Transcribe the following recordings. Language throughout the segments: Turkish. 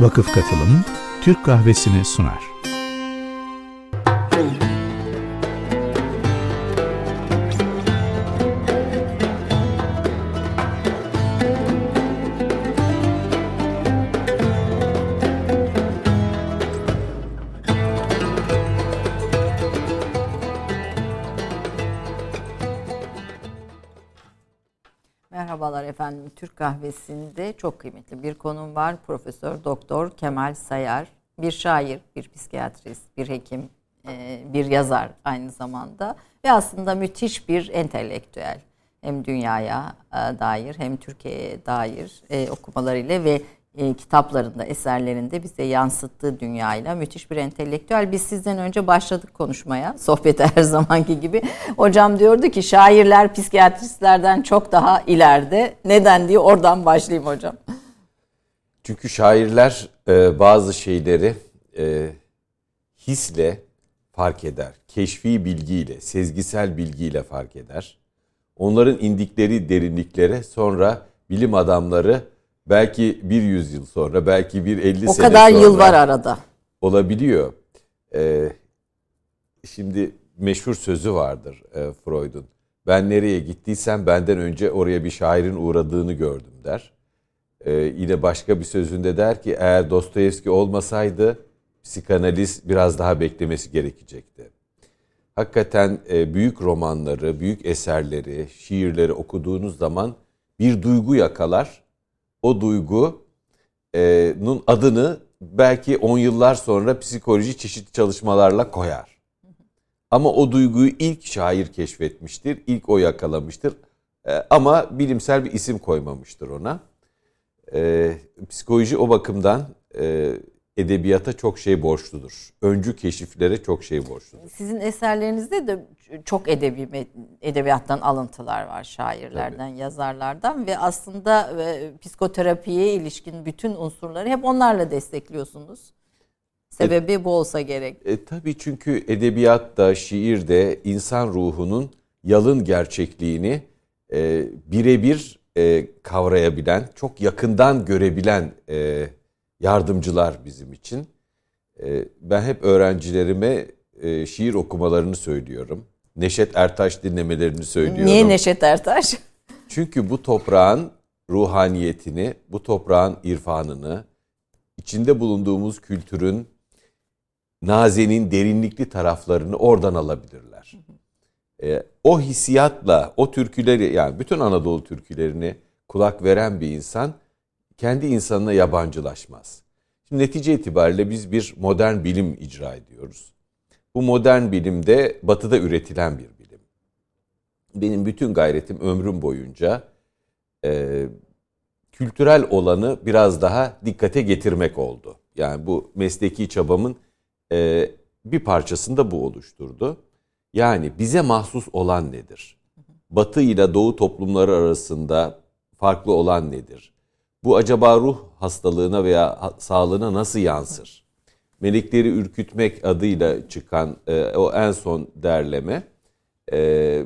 Vakıf Katılım Türk Kahvesi'ni sunar. Türk kahvesinde çok kıymetli bir konum var. Profesör Doktor Kemal Sayar, bir şair, bir psikiyatrist, bir hekim, e, bir yazar aynı zamanda ve aslında müthiş bir entelektüel. Hem dünyaya e, dair hem Türkiye'ye dair e, okumalarıyla ve e, kitaplarında, eserlerinde bize yansıttığı dünyayla müthiş bir entelektüel. Biz sizden önce başladık konuşmaya, sohbete her zamanki gibi. Hocam diyordu ki şairler psikiyatristlerden çok daha ileride. Neden diye oradan başlayayım hocam. Çünkü şairler e, bazı şeyleri e, hisle fark eder. Keşfi bilgiyle, sezgisel bilgiyle fark eder. Onların indikleri derinliklere sonra bilim adamları belki bir yüzyıl sonra, belki bir elli sene sonra. O kadar yıl var arada. Olabiliyor. Ee, şimdi meşhur sözü vardır e, Freud'un. Ben nereye gittiysem benden önce oraya bir şairin uğradığını gördüm der. Ee, yine başka bir sözünde der ki eğer Dostoyevski olmasaydı psikanaliz biraz daha beklemesi gerekecekti. Hakikaten e, büyük romanları, büyük eserleri, şiirleri okuduğunuz zaman bir duygu yakalar o duygunun adını belki on yıllar sonra psikoloji çeşitli çalışmalarla koyar. Ama o duyguyu ilk şair keşfetmiştir, ilk o yakalamıştır. E, ama bilimsel bir isim koymamıştır ona. E, psikoloji o bakımdan e, edebiyata çok şey borçludur. Öncü keşiflere çok şey borçludur. Sizin eserlerinizde de çok edebi edebiyattan alıntılar var şairlerden, Tabii. yazarlardan ve aslında e, psikoterapiye ilişkin bütün unsurları hep onlarla destekliyorsunuz. Sebebi e, bu olsa gerek. E, tabii çünkü edebiyatta, şiirde insan ruhunun yalın gerçekliğini e, birebir e, kavrayabilen, çok yakından görebilen e, yardımcılar bizim için. Ee, ben hep öğrencilerime e, şiir okumalarını söylüyorum. Neşet Ertaş dinlemelerini söylüyorum. Niye Neşet Ertaş? Çünkü bu toprağın ruhaniyetini, bu toprağın irfanını, içinde bulunduğumuz kültürün nazenin derinlikli taraflarını oradan alabilirler. Ee, o hissiyatla o türküleri yani bütün Anadolu türkülerini kulak veren bir insan kendi insanına yabancılaşmaz. Şimdi netice itibariyle biz bir modern bilim icra ediyoruz. Bu modern bilimde batıda üretilen bir bilim. Benim bütün gayretim ömrüm boyunca e, kültürel olanı biraz daha dikkate getirmek oldu. Yani bu mesleki çabamın e, bir parçasını da bu oluşturdu. Yani bize mahsus olan nedir? Batı ile Doğu toplumları arasında farklı olan nedir? Bu acaba ruh hastalığına veya sağlığına nasıl yansır? Melekleri ürkütmek adıyla çıkan e, o en son derleme e,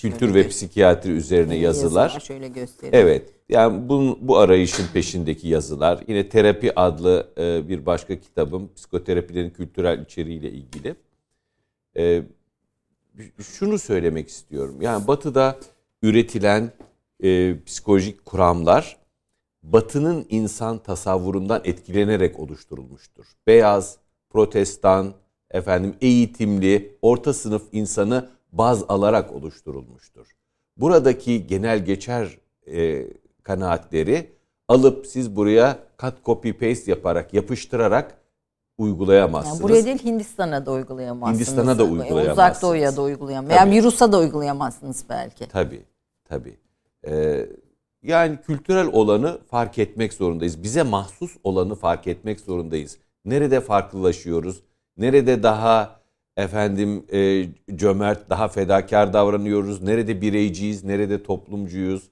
kültür ve psikiyatri üzerine yazılar. yazılar şöyle göstereyim. Evet. Yani bu, bu arayışın peşindeki yazılar. Yine terapi adlı e, bir başka kitabım psikoterapilerin kültürel içeriğiyle ilgili. E, şunu söylemek istiyorum. Yani Batı'da üretilen e, psikolojik kuramlar Batı'nın insan tasavvurundan etkilenerek oluşturulmuştur. Beyaz, protestan, efendim eğitimli, orta sınıf insanı baz alarak oluşturulmuştur. Buradaki genel geçer e, kanaatleri alıp siz buraya cut copy paste yaparak yapıştırarak uygulayamazsınız. Yani buraya değil Hindistan'a da uygulayamazsınız. Hindistan'a da uygulayamazsınız. Uzak Doğu'ya da uygulayamazsınız. Yani virüsa da uygulayamazsınız belki. Tabii, tabii. Ee, yani kültürel olanı fark etmek zorundayız. Bize mahsus olanı fark etmek zorundayız. Nerede farklılaşıyoruz? Nerede daha efendim e, cömert, daha fedakar davranıyoruz? Nerede bireyciyiz? Nerede toplumcuyuz?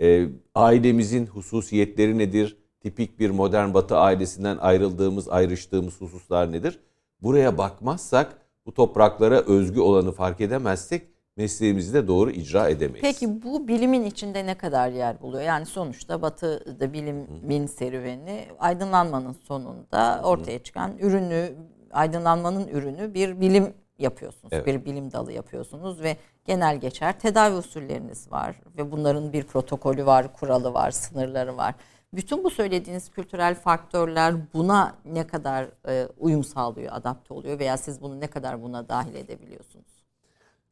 E, ailemizin hususiyetleri nedir? Tipik bir modern batı ailesinden ayrıldığımız, ayrıştığımız hususlar nedir? Buraya bakmazsak, bu topraklara özgü olanı fark edemezsek mesleğimizi de doğru icra edemeyiz. Peki bu bilimin içinde ne kadar yer buluyor? Yani sonuçta Batı'da bilimin serüveni aydınlanmanın sonunda ortaya çıkan ürünü, aydınlanmanın ürünü bir bilim yapıyorsunuz. Evet. Bir bilim dalı yapıyorsunuz ve genel geçer tedavi usulleriniz var ve bunların bir protokolü var, kuralı var, sınırları var. Bütün bu söylediğiniz kültürel faktörler buna ne kadar e, uyum sağlıyor, adapte oluyor veya siz bunu ne kadar buna dahil edebiliyorsunuz?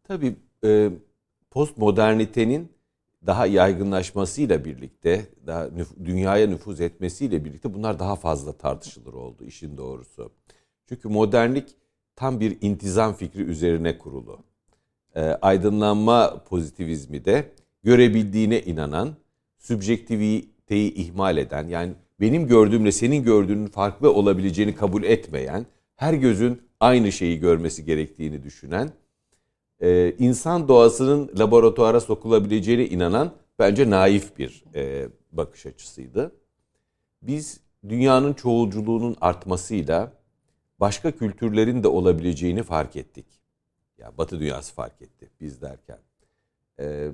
Tabii e, postmodernitenin daha yaygınlaşmasıyla birlikte, daha nüf- dünyaya nüfuz etmesiyle birlikte bunlar daha fazla tartışılır oldu işin doğrusu. Çünkü modernlik tam bir intizam fikri üzerine kurulu. E, aydınlanma pozitivizmi de görebildiğine inanan, sübjektiviteyi ihmal eden, yani benim gördüğümle senin gördüğünün farklı olabileceğini kabul etmeyen, her gözün aynı şeyi görmesi gerektiğini düşünen, e, insan doğasının laboratuvara sokulabileceğine inanan bence naif bir e, bakış açısıydı. Biz dünyanın çoğulculuğunun artmasıyla başka kültürlerin de olabileceğini fark ettik. Ya Batı dünyası fark etti biz derken. E,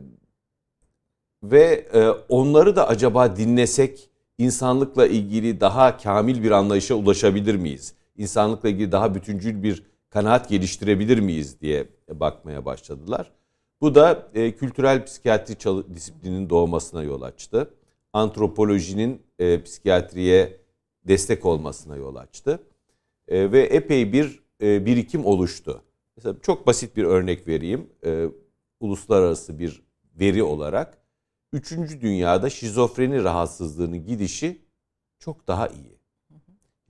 ve e, onları da acaba dinlesek insanlıkla ilgili daha kamil bir anlayışa ulaşabilir miyiz? İnsanlıkla ilgili daha bütüncül bir kanaat geliştirebilir miyiz diye bakmaya başladılar. Bu da e, kültürel psikiyatri çalı- disiplinin doğmasına yol açtı. Antropolojinin e, psikiyatriye destek olmasına yol açtı. E, ve epey bir e, birikim oluştu. Mesela çok basit bir örnek vereyim. E, uluslararası bir veri olarak. Üçüncü dünyada şizofreni rahatsızlığının gidişi çok daha iyi.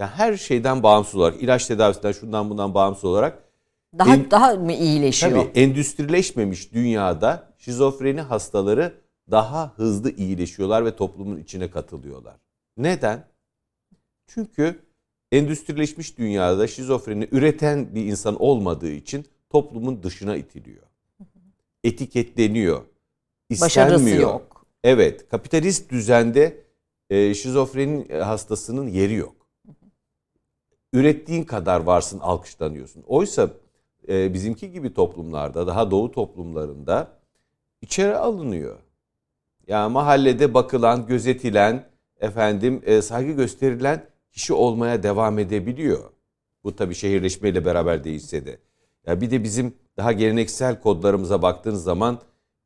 Yani her şeyden bağımsız olarak, ilaç tedavisinden şundan bundan bağımsız olarak Daha En- daha mı iyileşiyor? Tabii endüstrileşmemiş dünyada şizofreni hastaları daha hızlı iyileşiyorlar ve toplumun içine katılıyorlar. Neden? Çünkü endüstrileşmiş dünyada şizofreni üreten bir insan olmadığı için toplumun dışına itiliyor. Etiketleniyor. Başarısı istenmiyor. yok. Evet, kapitalist düzende e, şizofrenin e, hastasının yeri yok. Ürettiğin kadar varsın, alkışlanıyorsun. Oysa e, bizimki gibi toplumlarda, daha doğu toplumlarında içeri alınıyor. Yani mahallede bakılan, gözetilen, efendim e, saygı gösterilen kişi olmaya devam edebiliyor. Bu tabii şehirleşmeyle beraber değişse de. Ya bir de bizim daha geleneksel kodlarımıza baktığınız zaman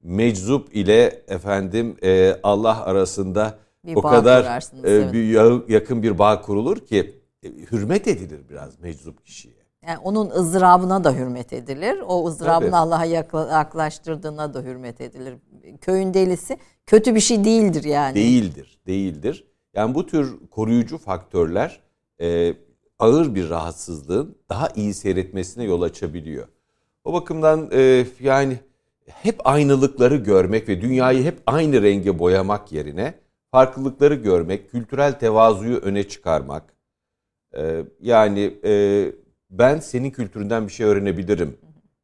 meczup ile efendim e, Allah arasında Bir o kadar e, bir ya- yakın bir bağ kurulur ki hürmet edilir biraz meczup kişiye. Yani onun ızdırabına da hürmet edilir. O ızdırabını. Allah'a yakla- yaklaştırdığına da hürmet edilir. Köyün delisi kötü bir şey değildir yani. Değildir, değildir. Yani bu tür koruyucu faktörler e, ağır bir rahatsızlığın daha iyi seyretmesine yol açabiliyor. O bakımdan e, yani hep aynılıkları görmek ve dünyayı hep aynı renge boyamak yerine farklılıkları görmek, kültürel tevazuyu öne çıkarmak. E, yani e, ben senin kültüründen bir şey öğrenebilirim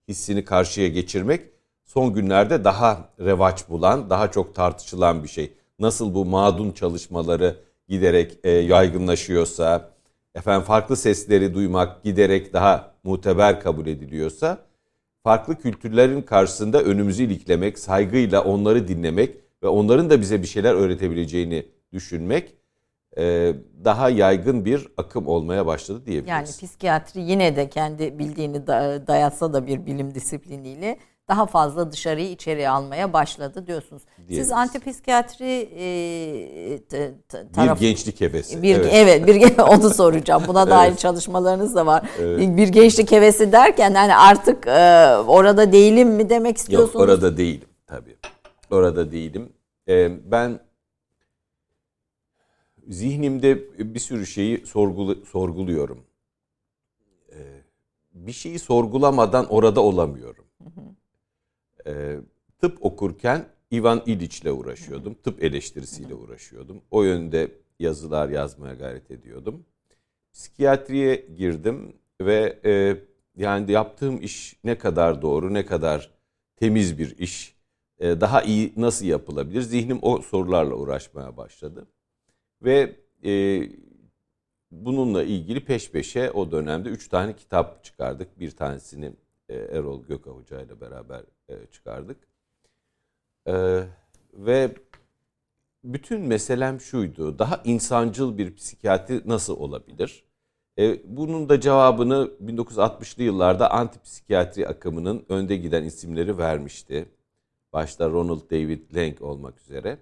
hissini karşıya geçirmek son günlerde daha revaç bulan, daha çok tartışılan bir şey. Nasıl bu madun çalışmaları giderek e, yaygınlaşıyorsa, efendim farklı sesleri duymak giderek daha muteber kabul ediliyorsa, farklı kültürlerin karşısında önümüzü iliklemek, saygıyla onları dinlemek ve onların da bize bir şeyler öğretebileceğini düşünmek daha yaygın bir akım olmaya başladı Yani diyebiliriz. psikiyatri yine de kendi bildiğini da- dayatsa da bir bilim disipliniyle daha fazla dışarıyı içeriye almaya başladı diyorsunuz. Siz Diyebiliriz. antipsikiyatri e, t- t- bir gençlik hevesi. bir evet. evet, bir onu soracağım. Buna dair çalışmalarınız da var. Bir gençlik hevesi derken hani artık e, orada değilim mi demek istiyorsunuz? Yok orada değilim tabii. Orada değilim. Ee, ben zihnimde bir sürü şeyi sorgulu, sorguluyorum. Ee, bir şeyi sorgulamadan orada olamıyorum. Ee, tıp okurken Ivan İliç'le uğraşıyordum. Tıp eleştirisiyle uğraşıyordum. O yönde yazılar yazmaya gayret ediyordum. Psikiyatriye girdim ve e, yani yaptığım iş ne kadar doğru, ne kadar temiz bir iş, e, daha iyi nasıl yapılabilir? Zihnim o sorularla uğraşmaya başladı. Ve e, bununla ilgili peş peşe o dönemde üç tane kitap çıkardık. Bir tanesini e, Erol Göka Hoca ile beraber e, çıkardık. E, ve bütün meselem şuydu. Daha insancıl bir psikiyatri nasıl olabilir? E, bunun da cevabını 1960'lı yıllarda antipsikiyatri akımının önde giden isimleri vermişti. Başta Ronald David Lang olmak üzere.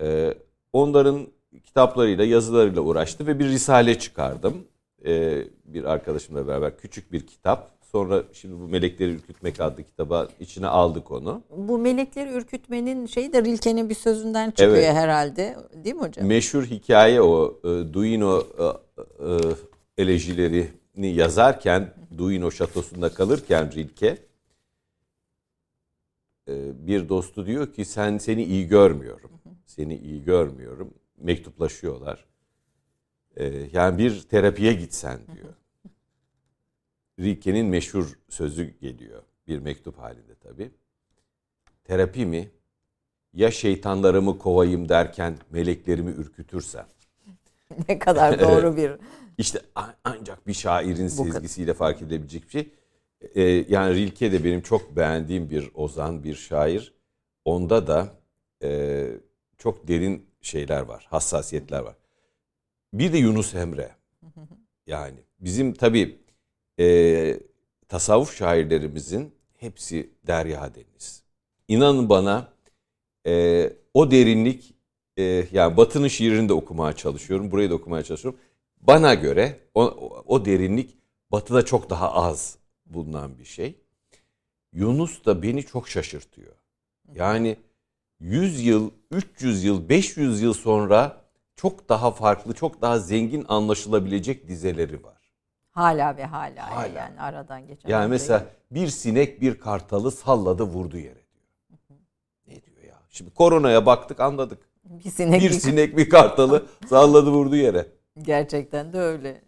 E, onların kitaplarıyla, yazılarıyla uğraştı ve bir risale çıkardım. E, bir arkadaşımla beraber küçük bir kitap. Sonra şimdi bu Melekleri Ürkütmek adlı kitaba içine aldık onu. Bu melekleri ürkütmenin şeyi de Rilke'nin bir sözünden çıkıyor Evet. herhalde. Değil mi hocam? Meşhur hikaye o. E, Duino e, e, elejilerini yazarken, Duino şatosunda kalırken Rilke e, bir dostu diyor ki sen seni iyi görmüyorum. Seni iyi görmüyorum. Mektuplaşıyorlar. E, yani bir terapiye gitsen diyor. Rilke'nin meşhur sözü geliyor. Bir mektup halinde tabii. Terapi mi? Ya şeytanlarımı kovayım derken meleklerimi ürkütürsem? ne kadar doğru bir İşte ancak bir şairin sezgisiyle fark edilebilecek bir şey. Ee, yani Rilke de benim çok beğendiğim bir ozan, bir şair. Onda da e, çok derin şeyler var, hassasiyetler var. Bir de Yunus Emre. Yani bizim tabii e, tasavvuf şairlerimizin hepsi derya deniz. İnanın bana e, o derinlik e, yani Batı'nın şiirini de okumaya çalışıyorum. Burayı da okumaya çalışıyorum. Bana göre o, o, derinlik Batı'da çok daha az bulunan bir şey. Yunus da beni çok şaşırtıyor. Yani 100 yıl, 300 yıl, 500 yıl sonra çok daha farklı, çok daha zengin anlaşılabilecek dizeleri var. hala ve hala, Hala. yani aradan geçen. Yani mesela bir sinek bir kartalı salladı vurdu yere diyor. Ne diyor ya? Şimdi koronaya baktık anladık. bir sinek bir- sinek bir kartalı salladı vurdu yere. Gerçekten de öyle.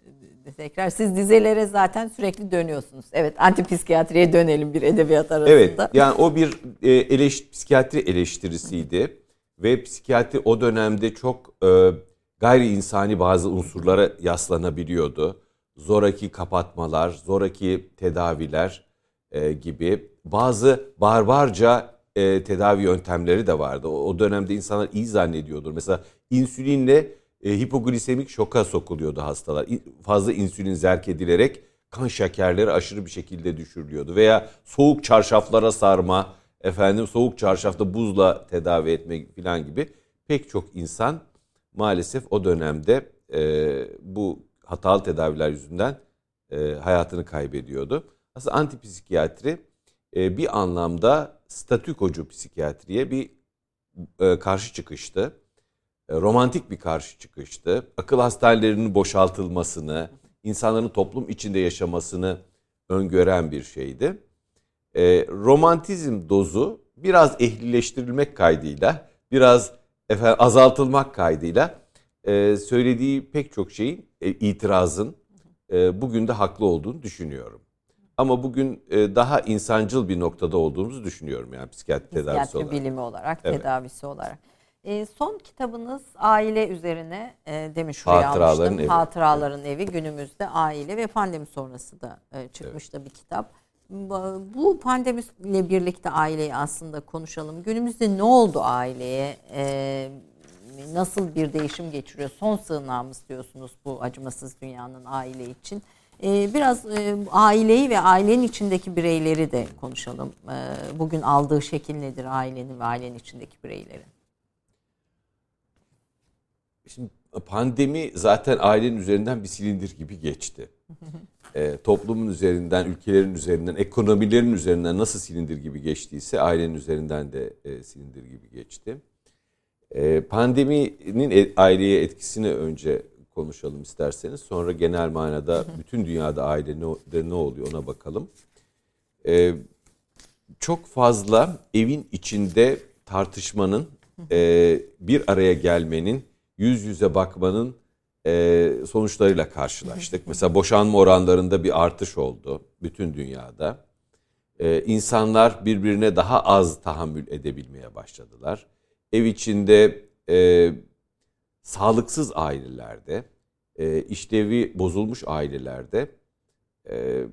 Tekrar siz dizelere zaten sürekli dönüyorsunuz. Evet antipsikiyatriye dönelim bir edebiyat arasında. Evet yani o bir e, eleş, psikiyatri eleştirisiydi. Ve psikiyatri o dönemde çok e, gayri insani bazı unsurlara yaslanabiliyordu. Zoraki kapatmalar, zoraki tedaviler e, gibi bazı barbarca e, tedavi yöntemleri de vardı. O, o dönemde insanlar iyi zannediyordur. Mesela insülinle e, hipoglisemik şoka sokuluyordu hastalar. Fazla insülin zerk edilerek kan şekerleri aşırı bir şekilde düşürülüyordu. Veya soğuk çarşaflara sarma, efendim soğuk çarşafta buzla tedavi etmek falan gibi pek çok insan maalesef o dönemde e, bu hatalı tedaviler yüzünden e, hayatını kaybediyordu. Aslında antipsikiyatri e, bir anlamda statükocu psikiyatriye bir e, karşı çıkıştı. E, romantik bir karşı çıkıştı. Akıl hastanelerinin boşaltılmasını, insanların toplum içinde yaşamasını öngören bir şeydi. E, romantizm dozu biraz ehlileştirilmek kaydıyla, biraz efendim, azaltılmak kaydıyla e, söylediği pek çok şeyin e, itirazın e, bugün de haklı olduğunu düşünüyorum. Ama bugün e, daha insancıl bir noktada olduğumuzu düşünüyorum yani psikiyatri tedavisi Psikiyatri olarak. bilimi olarak, Evet. tedavisi olarak. E, son kitabınız aile üzerine e, demin şuraya Hatıraların almıştım. Evi. Hatıraların Evi günümüzde aile ve pandemi sonrası da e, çıkmış da bir kitap. Bu bu pandemiyle birlikte aileyi aslında konuşalım. Günümüzde ne oldu aileye? E, nasıl bir değişim geçiriyor? Son sığınağımız diyorsunuz bu acımasız dünyanın aile için. E, biraz e, aileyi ve ailenin içindeki bireyleri de konuşalım. E, bugün aldığı şekil nedir ailenin ve ailenin içindeki bireylerin? Şimdi pandemi zaten ailenin üzerinden bir silindir gibi geçti. Ee, toplumun üzerinden, ülkelerin üzerinden, ekonomilerin üzerinden nasıl silindir gibi geçtiyse ailenin üzerinden de e, silindir gibi geçti. Ee, pandeminin e- aileye etkisini önce konuşalım isterseniz. Sonra genel manada bütün dünyada aile ne, oluyor ona bakalım. Ee, çok fazla evin içinde tartışmanın, e, bir araya gelmenin, yüz yüze bakmanın e, sonuçlarıyla karşılaştık. Mesela boşanma oranlarında bir artış oldu bütün dünyada. E, insanlar birbirine daha az tahammül edebilmeye başladılar. Ev içinde e, sağlıksız ailelerde, e, işlevi bozulmuş ailelerde e,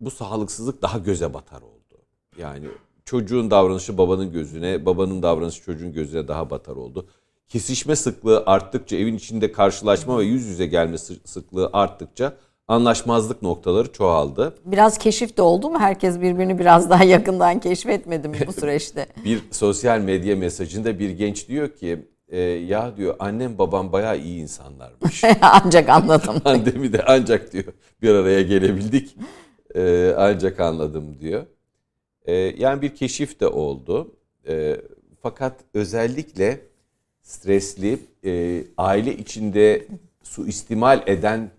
bu sağlıksızlık daha göze batar oldu. Yani çocuğun davranışı babanın gözüne, babanın davranışı çocuğun gözüne daha batar oldu. Kesişme sıklığı arttıkça, evin içinde karşılaşma ve yüz yüze gelme sıklığı arttıkça anlaşmazlık noktaları çoğaldı. Biraz keşif de oldu mu? Herkes birbirini biraz daha yakından keşfetmedi mi bu süreçte? bir sosyal medya mesajında bir genç diyor ki e, ya diyor annem babam bayağı iyi insanlarmış. ancak anladım. Annemi de ancak diyor bir araya gelebildik. E, ancak anladım diyor. E, yani bir keşif de oldu. E, fakat özellikle stresli, e, aile içinde suistimal eden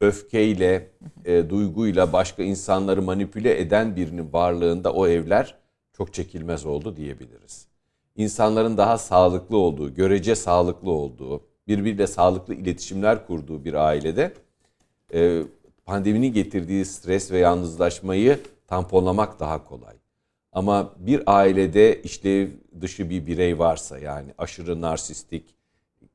öfkeyle, e, duyguyla başka insanları manipüle eden birinin varlığında o evler çok çekilmez oldu diyebiliriz. İnsanların daha sağlıklı olduğu, görece sağlıklı olduğu, birbiriyle sağlıklı iletişimler kurduğu bir ailede e, pandeminin getirdiği stres ve yalnızlaşmayı tamponlamak daha kolay. Ama bir ailede işlev dışı bir birey varsa yani aşırı narsistik,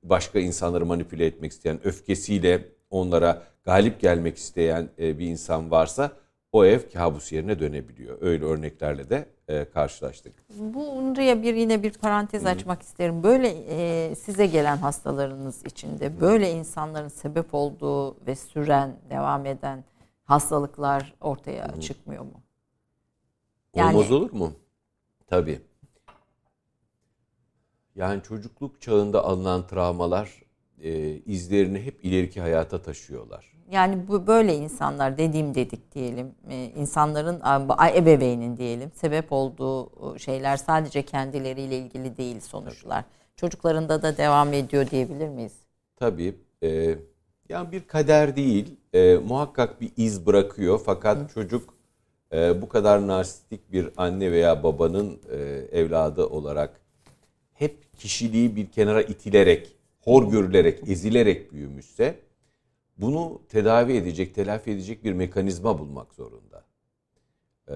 başka insanları manipüle etmek isteyen, öfkesiyle onlara galip gelmek isteyen e, bir insan varsa o ev kabus yerine dönebiliyor. Öyle örneklerle de e, karşılaştık. Buraya bir yine bir parantez açmak isterim. Böyle e, size gelen hastalarınız içinde böyle insanların sebep olduğu ve süren, devam eden hastalıklar ortaya çıkmıyor mu? Yani, Olmaz olur mu? Tabii. Yani çocukluk çağında alınan travmalar e, izlerini hep ileriki hayata taşıyorlar. Yani bu böyle insanlar dediğim dedik diyelim e, insanların ebeveynin diyelim sebep olduğu şeyler sadece kendileriyle ilgili değil sonuçlar. Tabii. Çocuklarında da devam ediyor diyebilir miyiz? Tabii. E, yani bir kader değil e, muhakkak bir iz bırakıyor fakat Hı. çocuk e, bu kadar narsistik bir anne veya babanın e, evladı olarak kişiliği bir kenara itilerek hor görülerek, ezilerek büyümüşse bunu tedavi edecek, telafi edecek bir mekanizma bulmak zorunda. Ee,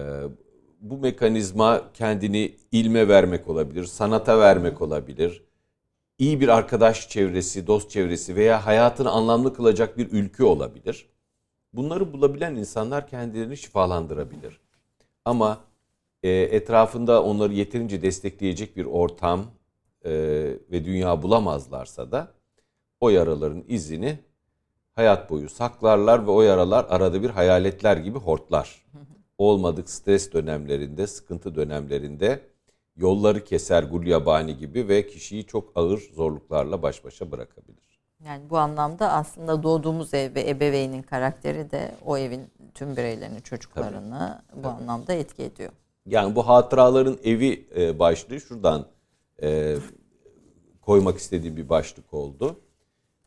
bu mekanizma kendini ilme vermek olabilir, sanata vermek olabilir, iyi bir arkadaş çevresi, dost çevresi veya hayatını anlamlı kılacak bir ülke olabilir. Bunları bulabilen insanlar kendilerini şifalandırabilir. Ama e, etrafında onları yeterince destekleyecek bir ortam, e, ve dünya bulamazlarsa da o yaraların izini hayat boyu saklarlar ve o yaralar arada bir hayaletler gibi hortlar. Olmadık stres dönemlerinde, sıkıntı dönemlerinde yolları keser gulyabani gibi ve kişiyi çok ağır zorluklarla baş başa bırakabilir. Yani bu anlamda aslında doğduğumuz ev ve ebeveynin karakteri de o evin tüm bireylerini, çocuklarını Tabii. bu Tabii. anlamda etki ediyor. Yani bu hatıraların evi e, başlığı şuradan e, koymak istediğim bir başlık oldu.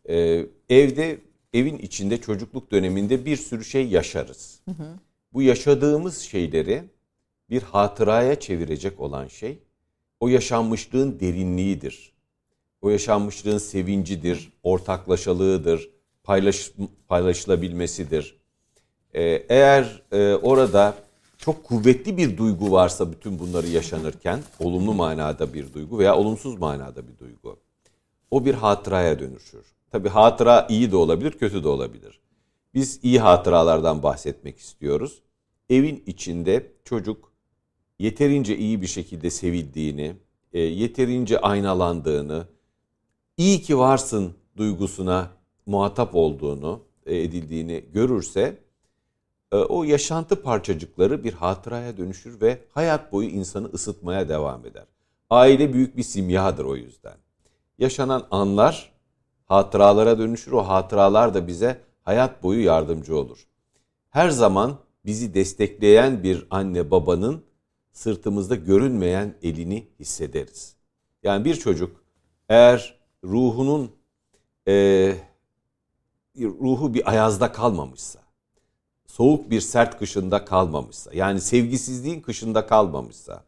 E, evde, evin içinde çocukluk döneminde bir sürü şey yaşarız. Hı hı. Bu yaşadığımız şeyleri bir hatıraya çevirecek olan şey o yaşanmışlığın derinliğidir. O yaşanmışlığın sevincidir, ortaklaşalığıdır, paylaş, paylaşılabilmesidir. Ee, eğer e, orada çok kuvvetli bir duygu varsa bütün bunları yaşanırken olumlu manada bir duygu veya olumsuz manada bir duygu. O bir hatıraya dönüşür. Tabi hatıra iyi de olabilir, kötü de olabilir. Biz iyi hatıralardan bahsetmek istiyoruz. Evin içinde çocuk yeterince iyi bir şekilde sevildiğini, e, yeterince aynalandığını, iyi ki varsın duygusuna muhatap olduğunu, e, edildiğini görürse o yaşantı parçacıkları bir hatıraya dönüşür ve hayat boyu insanı ısıtmaya devam eder. Aile büyük bir simyadır o yüzden. Yaşanan anlar hatıralara dönüşür. O hatıralar da bize hayat boyu yardımcı olur. Her zaman bizi destekleyen bir anne babanın sırtımızda görünmeyen elini hissederiz. Yani bir çocuk eğer ruhunun e, ruhu bir ayazda kalmamışsa, soğuk bir sert kışında kalmamışsa, yani sevgisizliğin kışında kalmamışsa,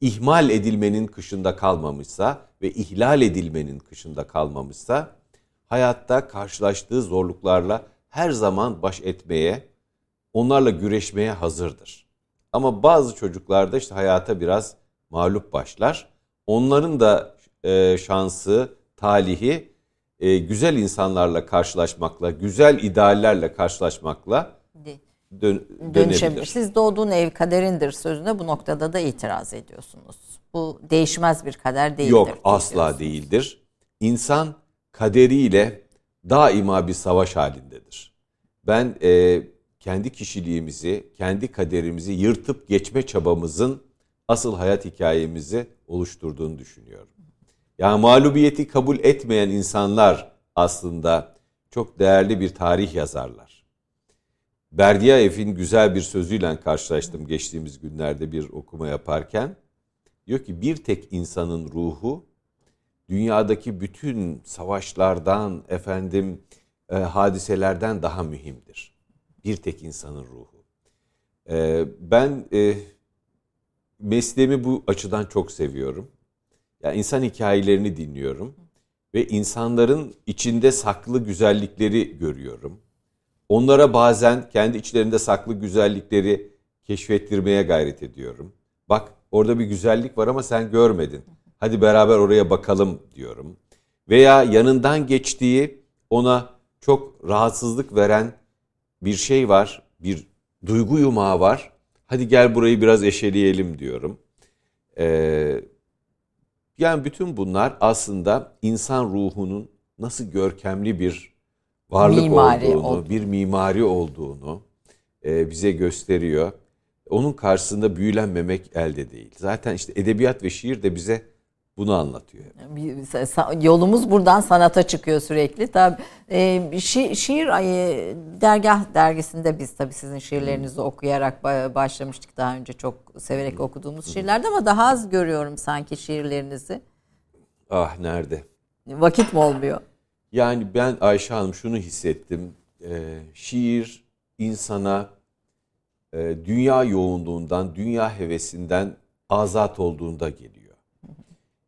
ihmal edilmenin kışında kalmamışsa ve ihlal edilmenin kışında kalmamışsa, hayatta karşılaştığı zorluklarla her zaman baş etmeye, onlarla güreşmeye hazırdır. Ama bazı çocuklarda işte hayata biraz mağlup başlar. Onların da e, şansı, talihi e, güzel insanlarla karşılaşmakla, güzel ideallerle karşılaşmakla dön, dönebilir. Siz doğduğun ev kaderindir sözüne bu noktada da itiraz ediyorsunuz. Bu değişmez bir kader değildir. Yok asla değildir. İnsan kaderiyle daima bir savaş halindedir. Ben e, kendi kişiliğimizi, kendi kaderimizi yırtıp geçme çabamızın asıl hayat hikayemizi oluşturduğunu düşünüyorum. Yani mağlubiyeti kabul etmeyen insanlar aslında çok değerli bir tarih yazarlar. Berdiyev'in güzel bir sözüyle karşılaştım geçtiğimiz günlerde bir okuma yaparken. Diyor ki bir tek insanın ruhu dünyadaki bütün savaşlardan, efendim e, hadiselerden daha mühimdir. Bir tek insanın ruhu. E, ben e, mesleğimi bu açıdan çok seviyorum. Yani insan hikayelerini dinliyorum ve insanların içinde saklı güzellikleri görüyorum. Onlara bazen kendi içlerinde saklı güzellikleri keşfettirmeye gayret ediyorum. Bak orada bir güzellik var ama sen görmedin. Hadi beraber oraya bakalım diyorum. Veya yanından geçtiği ona çok rahatsızlık veren bir şey var, bir duygu yumağı var. Hadi gel burayı biraz eşeleyelim diyorum. Ee, yani bütün bunlar aslında insan ruhunun nasıl görkemli bir varlık Mimari olduğunu, oldu. bir mimari olduğunu e, bize gösteriyor. Onun karşısında büyülenmemek elde değil. Zaten işte edebiyat ve şiir de bize bunu anlatıyor. Yolumuz buradan sanata çıkıyor sürekli. Tabii e, şi- şiir ayı dergah dergisinde biz tabii sizin şiirlerinizi okuyarak ba- başlamıştık daha önce çok severek okuduğumuz şiirlerde ama daha az görüyorum sanki şiirlerinizi. Ah nerede? Vakit mi olmuyor? Yani ben Ayşe Hanım şunu hissettim. Ee, şiir insana e, dünya yoğunluğundan, dünya hevesinden azat olduğunda geliyor.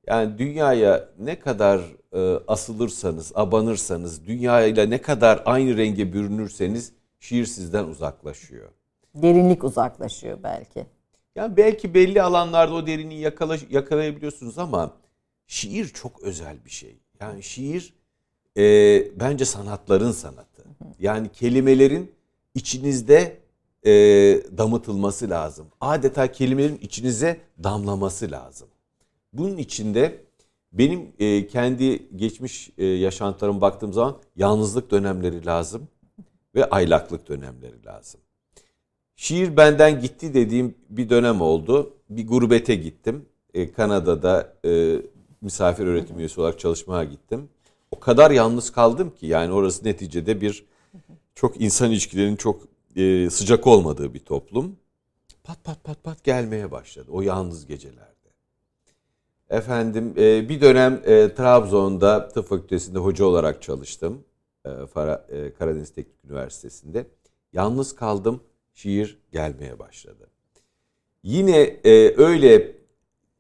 Yani dünyaya ne kadar e, asılırsanız, abanırsanız, dünyayla ne kadar aynı renge bürünürseniz şiir sizden uzaklaşıyor. Derinlik uzaklaşıyor belki. Yani belki belli alanlarda o derinliği yakala, yakalayabiliyorsunuz ama şiir çok özel bir şey. Yani şiir e, bence sanatların sanatı. Yani kelimelerin içinizde e, damıtılması lazım. Adeta kelimelerin içinize damlaması lazım. Bunun içinde benim e, kendi geçmiş e, yaşantılarıma baktığım zaman yalnızlık dönemleri lazım ve aylaklık dönemleri lazım. Şiir benden gitti dediğim bir dönem oldu. Bir gurbete gittim. E, Kanada'da e, misafir öğretim üyesi olarak çalışmaya gittim. O kadar yalnız kaldım ki yani orası neticede bir çok insan ilişkilerinin çok e, sıcak olmadığı bir toplum. Pat pat pat pat gelmeye başladı o yalnız gecelerde. Efendim e, bir dönem e, Trabzon'da tıp fakültesinde hoca olarak çalıştım. E, Fara- e, Karadeniz Teknik Üniversitesi'nde. Yalnız kaldım şiir gelmeye başladı. Yine e, öyle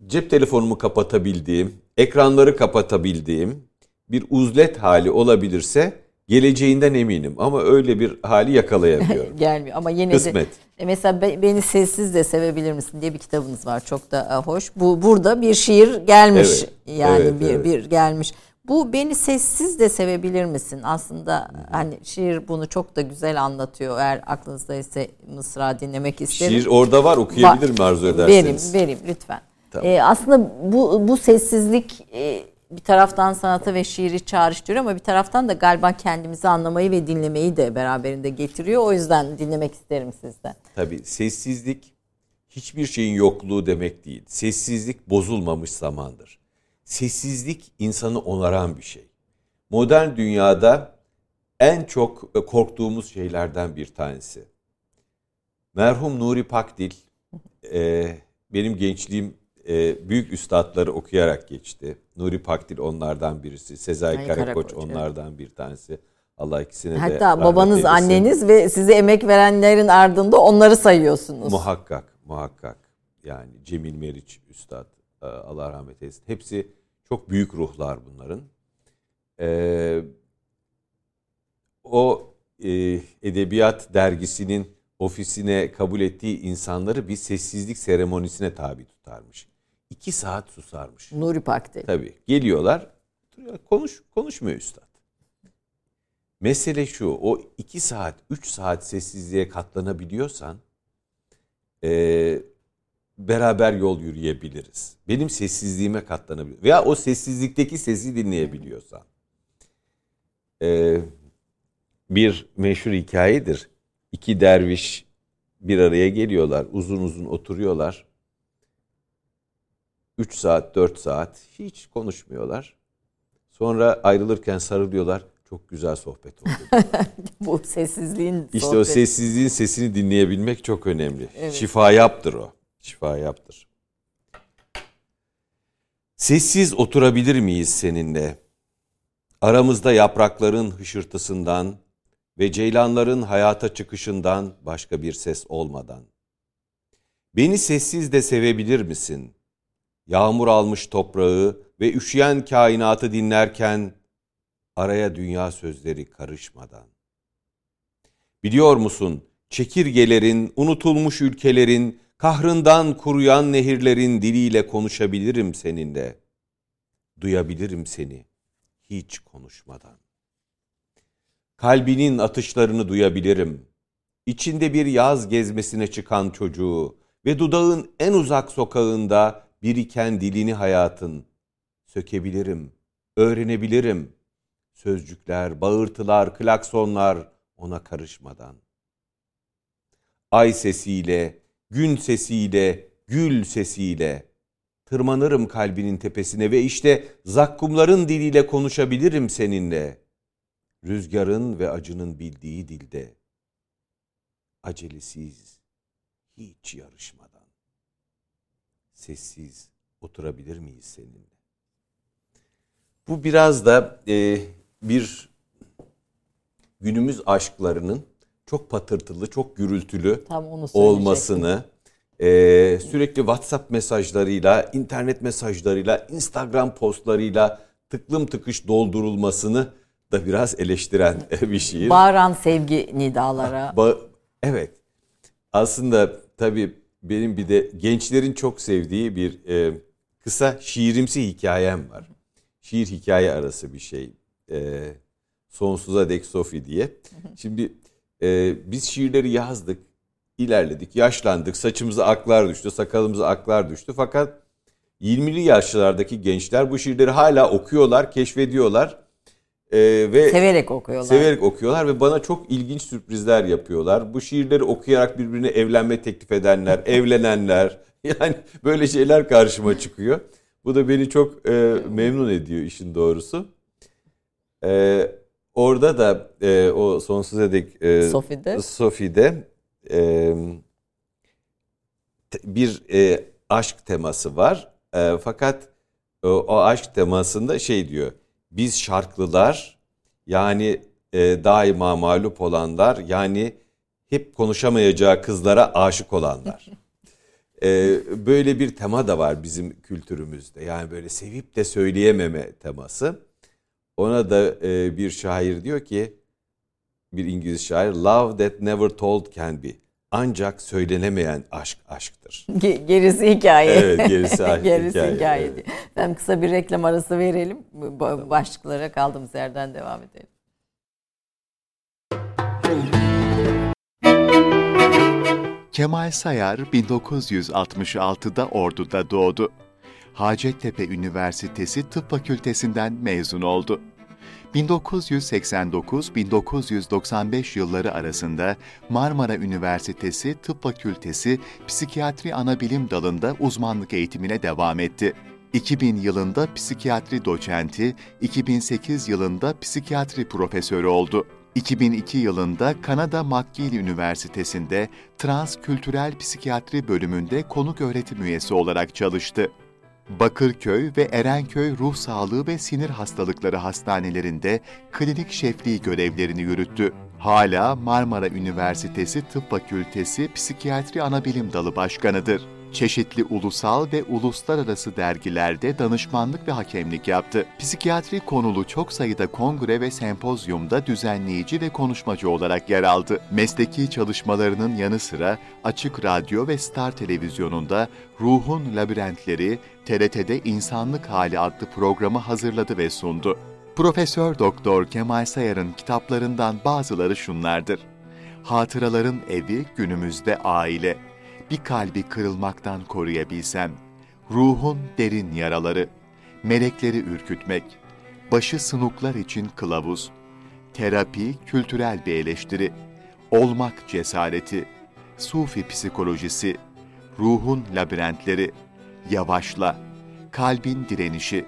cep telefonumu kapatabildiğim, ekranları kapatabildiğim bir uzlet hali olabilirse geleceğinden eminim. Ama öyle bir hali yakalayamıyorum. Gelmiyor ama yine Kısmet. de mesela Be- beni sessiz de sevebilir misin diye bir kitabınız var çok da e, hoş. Bu burada bir şiir gelmiş Evet, yani evet, bir evet. bir gelmiş. Bu beni sessiz de sevebilir misin? Aslında hani şiir bunu çok da güzel anlatıyor. Eğer aklınızda ise Mısra dinlemek isterim. Şiir orada var okuyabilirim arzu Vereyim, ederseniz. vereyim lütfen. Tamam. Ee, aslında bu bu sessizlik e, bir taraftan sanata ve şiiri çağrıştırıyor ama bir taraftan da galiba kendimizi anlamayı ve dinlemeyi de beraberinde getiriyor. O yüzden dinlemek isterim sizden. Tabii sessizlik hiçbir şeyin yokluğu demek değil. Sessizlik bozulmamış zamandır. Sessizlik insanı onaran bir şey. Modern dünyada en çok korktuğumuz şeylerden bir tanesi. Merhum Nuri Pakdil, e, benim gençliğim e, büyük üstadları okuyarak geçti. Nuri Pakdil onlardan birisi, Sezai Ay, Karakoç, Karakoç, evet. onlardan bir tanesi. Allah ikisine de Hatta babanız, eylesin. anneniz ve size emek verenlerin ardında onları sayıyorsunuz. Muhakkak, muhakkak. Yani Cemil Meriç Üstad, e, Allah rahmet eylesin. Hepsi çok büyük ruhlar bunların. Ee, o e, Edebiyat Dergisi'nin ofisine kabul ettiği insanları bir sessizlik seremonisine tabi tutarmış. İki saat susarmış. Nuri Pakdil. Tabii. Geliyorlar. Konuş, konuşmuyor üstad. Mesele şu, o iki saat, üç saat sessizliğe katlanabiliyorsan e, beraber yol yürüyebiliriz. Benim sessizliğime katlanabilir. Veya o sessizlikteki sesi dinleyebiliyorsan. E, bir meşhur hikayedir. İki derviş bir araya geliyorlar, uzun uzun oturuyorlar. Üç saat, dört saat hiç konuşmuyorlar. Sonra ayrılırken sarılıyorlar. Çok güzel sohbet oldu. Bu sessizliğin İşte sohbeti. o sessizliğin sesini dinleyebilmek çok önemli. Evet. Şifa yaptır o. Şifa yaptır. Sessiz oturabilir miyiz seninle? Aramızda yaprakların hışırtısından ve ceylanların hayata çıkışından başka bir ses olmadan. Beni sessiz de sevebilir misin? Yağmur almış toprağı ve üşüyen kainatı dinlerken araya dünya sözleri karışmadan. Biliyor musun, çekirgelerin, unutulmuş ülkelerin, kahrından kuruyan nehirlerin diliyle konuşabilirim seninle. Duyabilirim seni, hiç konuşmadan. Kalbinin atışlarını duyabilirim. İçinde bir yaz gezmesine çıkan çocuğu ve dudağın en uzak sokağında biriken dilini hayatın. Sökebilirim, öğrenebilirim. Sözcükler, bağırtılar, klaksonlar ona karışmadan. Ay sesiyle, gün sesiyle, gül sesiyle tırmanırım kalbinin tepesine ve işte zakkumların diliyle konuşabilirim seninle. Rüzgarın ve acının bildiği dilde. Acelesiz, hiç yarışmadan. Sessiz oturabilir miyiz seninle? Bu biraz da e, bir günümüz aşklarının çok patırtılı, çok gürültülü olmasını, e, sürekli WhatsApp mesajlarıyla, internet mesajlarıyla, Instagram postlarıyla tıklım tıkış doldurulmasını da biraz eleştiren bir şiir. Bağıran sevgi nidalara. Ba- evet. Aslında tabii benim bir de gençlerin çok sevdiği bir e, kısa şiirimsi hikayem var. Şiir hikaye arası bir şey. E, Sonsuza dek Sofi diye. Şimdi e, biz şiirleri yazdık, ilerledik, yaşlandık, saçımıza aklar düştü, sakalımıza aklar düştü. Fakat 20'li yaşlardaki gençler bu şiirleri hala okuyorlar, keşfediyorlar. E, ve Severek okuyorlar. Severek okuyorlar ve bana çok ilginç sürprizler yapıyorlar. Bu şiirleri okuyarak birbirine evlenme teklif edenler, evlenenler yani böyle şeyler karşıma çıkıyor. Bu da beni çok e, memnun ediyor işin doğrusu. E, orada da e, o sonsuza dek e, Sofi'de. Sofi'de e, bir e, aşk teması var. E, fakat o, o aşk temasında şey diyor. Biz şarklılar yani e, daima mağlup olanlar yani hep konuşamayacağı kızlara aşık olanlar. E, böyle bir tema da var bizim kültürümüzde. Yani böyle sevip de söyleyememe teması. Ona da e, bir şair diyor ki bir İngiliz şair love that never told can be. Ancak söylenemeyen aşk aşktır. Ge- Gerisi hikaye. Evet, gerisi aşk Gerisi hikaye, hikaye. evet. Efendim kısa bir reklam arası verelim. Başlıklara kaldığımız yerden devam edelim. Kemal Sayar 1966'da Ordu'da doğdu. Hacettepe Üniversitesi Tıp Fakültesinden mezun oldu. 1989-1995 yılları arasında Marmara Üniversitesi Tıp Fakültesi Psikiyatri Anabilim Dalı'nda uzmanlık eğitimine devam etti. 2000 yılında psikiyatri doçenti, 2008 yılında psikiyatri profesörü oldu. 2002 yılında Kanada McGill Üniversitesi'nde Transkültürel Psikiyatri bölümünde konuk öğretim üyesi olarak çalıştı. Bakırköy ve Erenköy Ruh Sağlığı ve Sinir Hastalıkları Hastanelerinde klinik şefliği görevlerini yürüttü. Hala Marmara Üniversitesi Tıp Fakültesi Psikiyatri Anabilim Dalı Başkanıdır. Çeşitli ulusal ve uluslararası dergilerde danışmanlık ve hakemlik yaptı. Psikiyatri konulu çok sayıda kongre ve sempozyumda düzenleyici ve konuşmacı olarak yer aldı. Mesleki çalışmalarının yanı sıra Açık Radyo ve Star Televizyonu'nda Ruhun Labirentleri, TRT'de İnsanlık Hali adlı programı hazırladı ve sundu. Profesör Doktor Kemal Sayar'ın kitaplarından bazıları şunlardır. Hatıraların evi günümüzde aile. Bir kalbi kırılmaktan koruyabilsem. Ruhun derin yaraları. Melekleri ürkütmek. Başı sınuklar için kılavuz. Terapi kültürel bir eleştiri. Olmak cesareti. Sufi psikolojisi. Ruhun labirentleri. Yavaşla. Kalbin direnişi.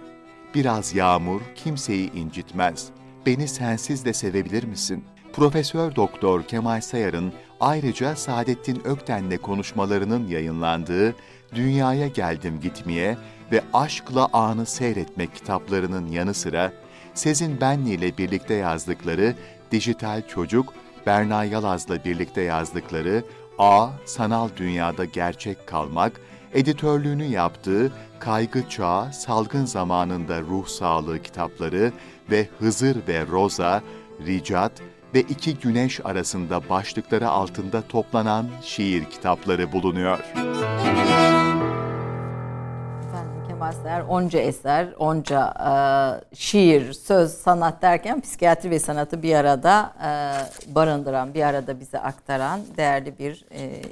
Biraz yağmur kimseyi incitmez. Beni sensiz de sevebilir misin? Profesör Doktor Kemal Sayar'ın ayrıca Saadettin Ökten'le konuşmalarının yayınlandığı Dünyaya Geldim Gitmeye ve Aşkla Anı Seyretmek kitaplarının yanı sıra Sezin Benli ile birlikte yazdıkları Dijital Çocuk, Berna Yalaz'la birlikte yazdıkları A. Sanal Dünyada Gerçek Kalmak, editörlüğünü yaptığı Kaygı Çağı, Salgın Zamanında Ruh Sağlığı kitapları ve Hızır ve Roza, Ricat ve İki Güneş arasında başlıkları altında toplanan şiir kitapları bulunuyor. Efendim Kemal Sayar onca eser, onca e, şiir, söz, sanat derken psikiyatri ve sanatı bir arada e, barındıran, bir arada bize aktaran değerli bir e,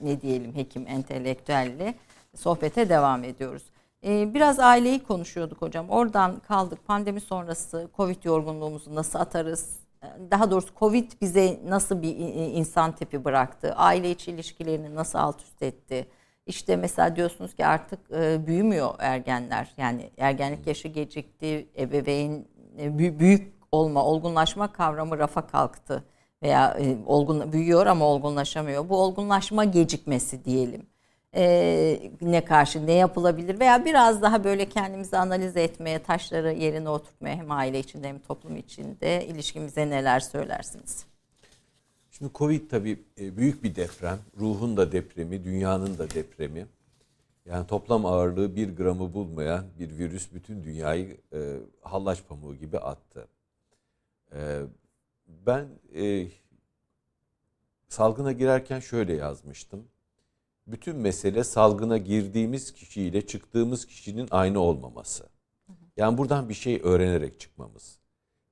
ne diyelim hekim, entelektüelle sohbete devam ediyoruz. E, biraz aileyi konuşuyorduk hocam. Oradan kaldık. Pandemi sonrası Covid yorgunluğumuzu nasıl atarız? Daha doğrusu Covid bize nasıl bir insan tipi bıraktı? Aile içi ilişkilerini nasıl alt üst etti? İşte mesela diyorsunuz ki artık e, büyümüyor ergenler. Yani ergenlik yaşı gecikti, ebeveyn e, büyük olma, olgunlaşma kavramı rafa kalktı veya e, olgun büyüyor ama olgunlaşamıyor. Bu olgunlaşma gecikmesi diyelim. E, ne karşı ne yapılabilir veya biraz daha böyle kendimizi analiz etmeye, taşları yerine oturtmaya hem aile içinde hem toplum içinde ilişkimize neler söylersiniz? Şimdi Covid tabii e, büyük bir deprem. Ruhun da depremi, dünyanın da depremi. Yani toplam ağırlığı bir gramı bulmayan bir virüs bütün dünyayı e, hallaç pamuğu gibi attı. E, ben e, salgına girerken şöyle yazmıştım. Bütün mesele salgına girdiğimiz kişiyle çıktığımız kişinin aynı olmaması. Yani buradan bir şey öğrenerek çıkmamız.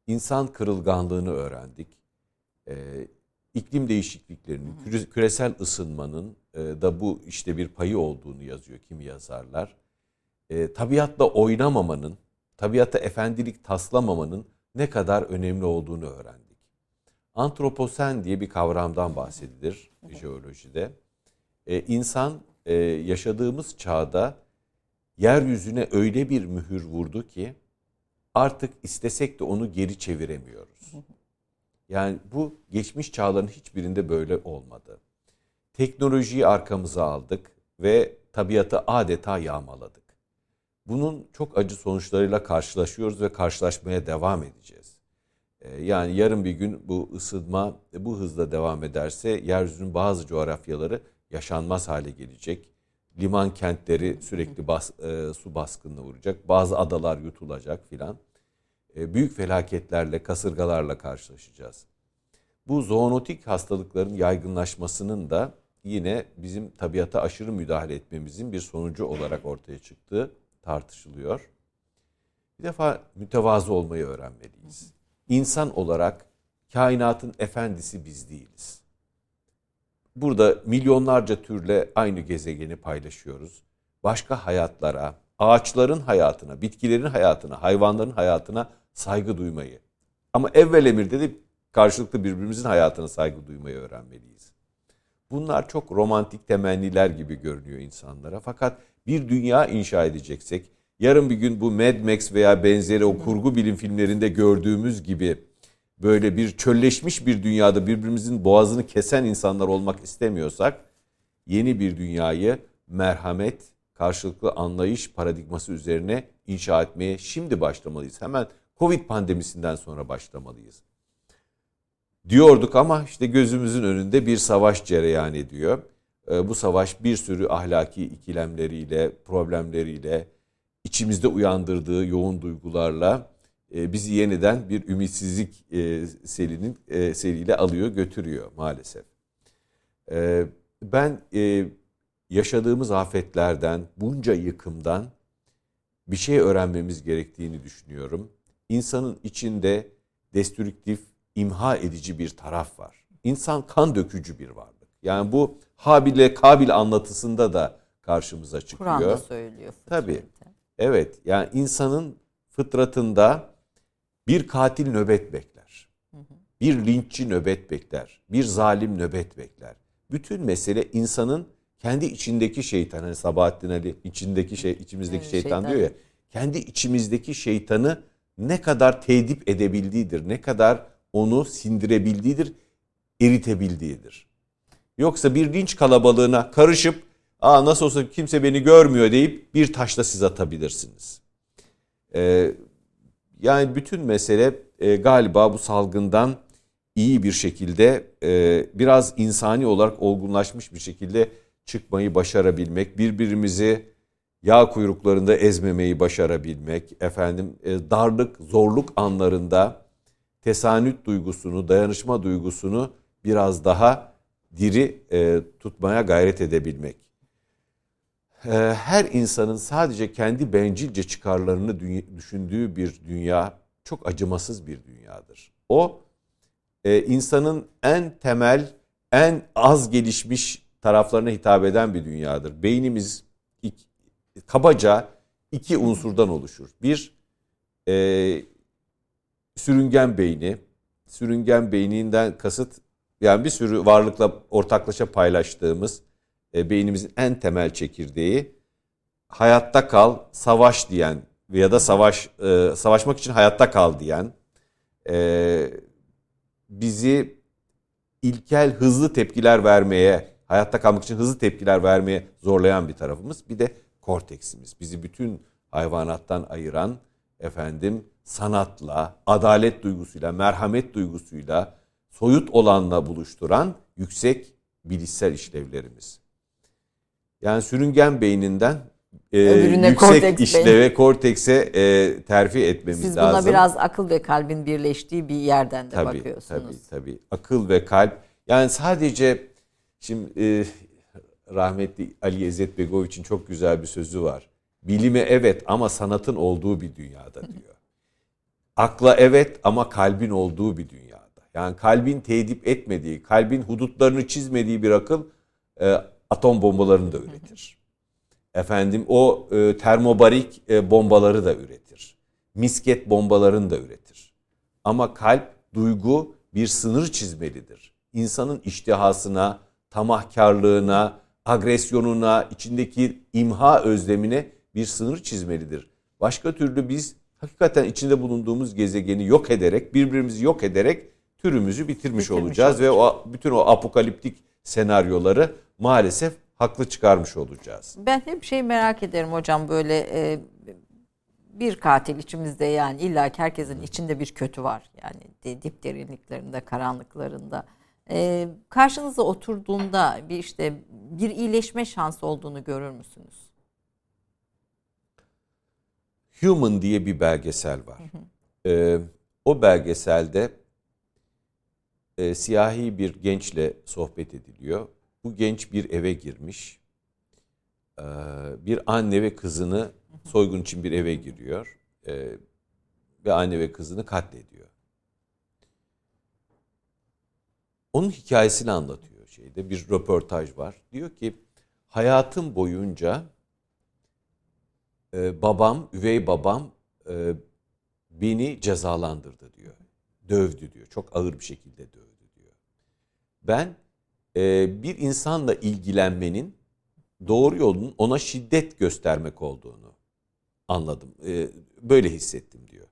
İnsan kırılganlığını öğrendik. Ee, iklim değişikliklerinin, küresel ısınmanın e, da bu işte bir payı olduğunu yazıyor kimi yazarlar. E, tabiatla oynamamanın, tabiata efendilik taslamamanın ne kadar önemli olduğunu öğrendik. Antroposen diye bir kavramdan bahsedilir jeolojide. Ee, insan e, yaşadığımız çağda yeryüzüne öyle bir mühür vurdu ki artık istesek de onu geri çeviremiyoruz. Yani bu geçmiş çağların hiçbirinde böyle olmadı. Teknolojiyi arkamıza aldık ve tabiatı adeta yağmaladık. Bunun çok acı sonuçlarıyla karşılaşıyoruz ve karşılaşmaya devam edeceğiz. Ee, yani yarın bir gün bu ısınma bu hızla devam ederse yeryüzünün bazı coğrafyaları yaşanmaz hale gelecek. Liman kentleri sürekli bas, e, su baskınına uğrayacak. Bazı adalar yutulacak filan. E, büyük felaketlerle, kasırgalarla karşılaşacağız. Bu zoonotik hastalıkların yaygınlaşmasının da yine bizim tabiata aşırı müdahale etmemizin bir sonucu olarak ortaya çıktığı tartışılıyor. Bir defa mütevazı olmayı öğrenmeliyiz. İnsan olarak kainatın efendisi biz değiliz. Burada milyonlarca türle aynı gezegeni paylaşıyoruz. Başka hayatlara, ağaçların hayatına, bitkilerin hayatına, hayvanların hayatına saygı duymayı. Ama evvel emirde de karşılıklı birbirimizin hayatına saygı duymayı öğrenmeliyiz. Bunlar çok romantik temenniler gibi görünüyor insanlara. Fakat bir dünya inşa edeceksek, yarın bir gün bu Mad Max veya benzeri o kurgu bilim filmlerinde gördüğümüz gibi böyle bir çölleşmiş bir dünyada birbirimizin boğazını kesen insanlar olmak istemiyorsak yeni bir dünyayı merhamet, karşılıklı anlayış paradigması üzerine inşa etmeye şimdi başlamalıyız. Hemen Covid pandemisinden sonra başlamalıyız. Diyorduk ama işte gözümüzün önünde bir savaş cereyan ediyor. Ee, bu savaş bir sürü ahlaki ikilemleriyle, problemleriyle, içimizde uyandırdığı yoğun duygularla e, bizi yeniden bir ümitsizlik e, selinin e, seriyle alıyor götürüyor maalesef. E, ben e, yaşadığımız afetlerden bunca yıkımdan bir şey öğrenmemiz gerektiğini düşünüyorum. insanın içinde destrüktif, imha edici bir taraf var. İnsan kan dökücü bir varlık. Yani bu Habil'e Kabil anlatısında da karşımıza çıkıyor. Kur'an'da söylüyor. Tabii. fıtratı. Evet yani insanın fıtratında bir katil nöbet bekler. Bir linççi nöbet bekler. Bir zalim nöbet bekler. Bütün mesele insanın kendi içindeki şeytan. Hani Sabahattin Ali içindeki şey, içimizdeki Evet, şeytan, şeytan. diyor ya. Kendi içimizdeki şeytanı ne kadar tedip edebildiğidir. Ne kadar onu sindirebildiğidir. Eritebildiğidir. Yoksa bir linç kalabalığına karışıp Aa nasıl olsa kimse beni görmüyor deyip bir taşla siz atabilirsiniz. Ee, yani bütün mesele e, galiba bu salgından iyi bir şekilde e, biraz insani olarak olgunlaşmış bir şekilde çıkmayı başarabilmek, birbirimizi yağ kuyruklarında ezmemeyi başarabilmek, efendim e, darlık, zorluk anlarında tesanüt duygusunu, dayanışma duygusunu biraz daha diri e, tutmaya gayret edebilmek. E, her insanın sadece kendi bencilce çıkarlarını dü- düşündüğü bir dünya çok acımasız bir dünyadır. O e, insanın en temel, en az gelişmiş taraflarına hitap eden bir dünyadır. Beynimiz kabaca iki unsurdan oluşur. Bir, e, sürüngen beyni. Sürüngen beyninden kasıt yani bir sürü varlıkla ortaklaşa paylaştığımız e, beynimizin en temel çekirdeği hayatta kal, savaş diyen ya da savaş e, savaşmak için hayatta kal diyen e, bizi ilkel hızlı tepkiler vermeye, hayatta kalmak için hızlı tepkiler vermeye zorlayan bir tarafımız. Bir de korteksimiz. Bizi bütün hayvanattan ayıran efendim sanatla, adalet duygusuyla, merhamet duygusuyla, soyut olanla buluşturan yüksek bilişsel işlevlerimiz. Yani sürüngen beyninden e, Öbürüne yüksek korteks işleve, kortekse e, terfi etmemiz Siz lazım. buna biraz akıl ve kalbin birleştiği bir yerden de tabii, bakıyorsunuz. Tabii tabii. Akıl ve kalp. Yani sadece şimdi e, rahmetli Ali İzzet Begoviç'in çok güzel bir sözü var. Bilime evet ama sanatın olduğu bir dünyada diyor. Akla evet ama kalbin olduğu bir dünyada. Yani kalbin tedip etmediği, kalbin hudutlarını çizmediği bir akıl e, atom bombalarını da üretir. Efendim o e, termobarik e, bombaları da üretir. Misket bombalarını da üretir. Ama kalp, duygu bir sınır çizmelidir. İnsanın iştihasına, tamahkarlığına, agresyonuna, içindeki imha özlemine bir sınır çizmelidir. Başka türlü biz hakikaten içinde bulunduğumuz gezegeni yok ederek, birbirimizi yok ederek türümüzü bitirmiş, Bitirmiş olacağız ve o bütün o apokaliptik senaryoları maalesef haklı çıkarmış olacağız. Ben hep şey merak ederim hocam böyle e, bir katil içimizde yani illa ki herkesin içinde bir kötü var. Yani de- dip derinliklerinde, karanlıklarında. E, karşınıza oturduğunda bir işte bir iyileşme şansı olduğunu görür müsünüz? Human diye bir belgesel var. Ee, o belgeselde e, siyahi bir gençle sohbet ediliyor. Bu genç bir eve girmiş. Ee, bir anne ve kızını soygun için bir eve giriyor. Ee, ve anne ve kızını katlediyor. Onun hikayesini anlatıyor şeyde. Bir röportaj var. Diyor ki hayatım boyunca e, babam, üvey babam e, beni cezalandırdı diyor. Dövdü diyor. Çok ağır bir şekilde dövdü diyor. Ben e, bir insanla ilgilenmenin doğru yolunun ona şiddet göstermek olduğunu anladım. E, böyle hissettim diyor.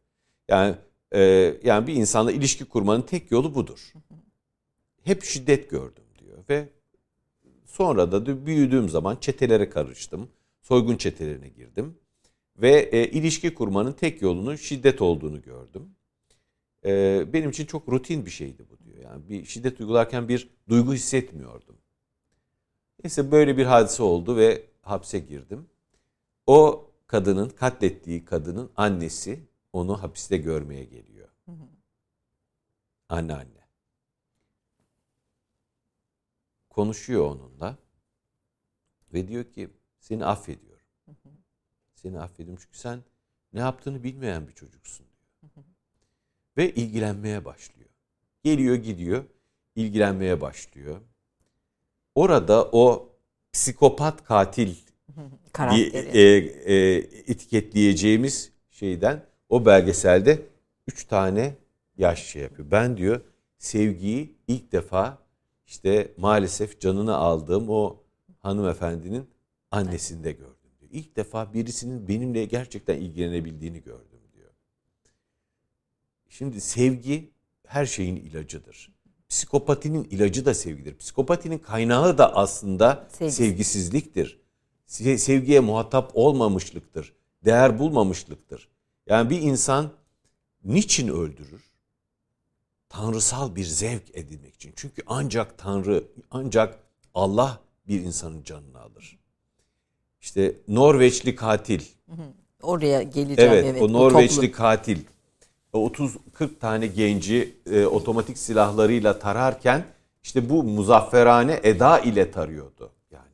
Yani e, yani bir insanla ilişki kurmanın tek yolu budur. Hep şiddet gördüm diyor ve sonra da diyor, büyüdüğüm zaman çetelere karıştım. Soygun çetelerine girdim ve e, ilişki kurmanın tek yolunun şiddet olduğunu gördüm. E, benim için çok rutin bir şeydi bu diyor. Yani bir şiddet uygularken bir duygu hissetmiyordum. Neyse böyle bir hadise oldu ve hapse girdim. O kadının katlettiği kadının annesi onu hapiste görmeye geliyor. Anne anne. Konuşuyor onunla ve diyor ki seni affediyorum. Seni affediyorum çünkü sen ne yaptığını bilmeyen bir çocuksun diyor. ve ilgilenmeye başlıyor. Geliyor gidiyor, ilgilenmeye başlıyor. Orada o psikopat katil bir e, e, etiketleyeceğimiz şeyden o belgeselde üç tane yaş şey yapıyor. Ben diyor sevgiyi ilk defa işte maalesef canını aldığım o hanımefendinin annesinde gördüm diyor. İlk defa birisinin benimle gerçekten ilgilenebildiğini gördüm diyor. Şimdi sevgi her şeyin ilacıdır. Psikopatinin ilacı da sevgidir. Psikopatinin kaynağı da aslında Sevgisiz. sevgisizliktir. Sevgiye muhatap olmamışlıktır. Değer bulmamışlıktır. Yani bir insan niçin öldürür? Tanrısal bir zevk edinmek için. Çünkü ancak Tanrı, ancak Allah bir insanın canını alır. İşte Norveçli katil. Oraya geleceğim. Evet, evet o Norveçli katil 30-40 tane genci e, otomatik silahlarıyla tararken işte bu muzafferane eda ile tarıyordu. Yani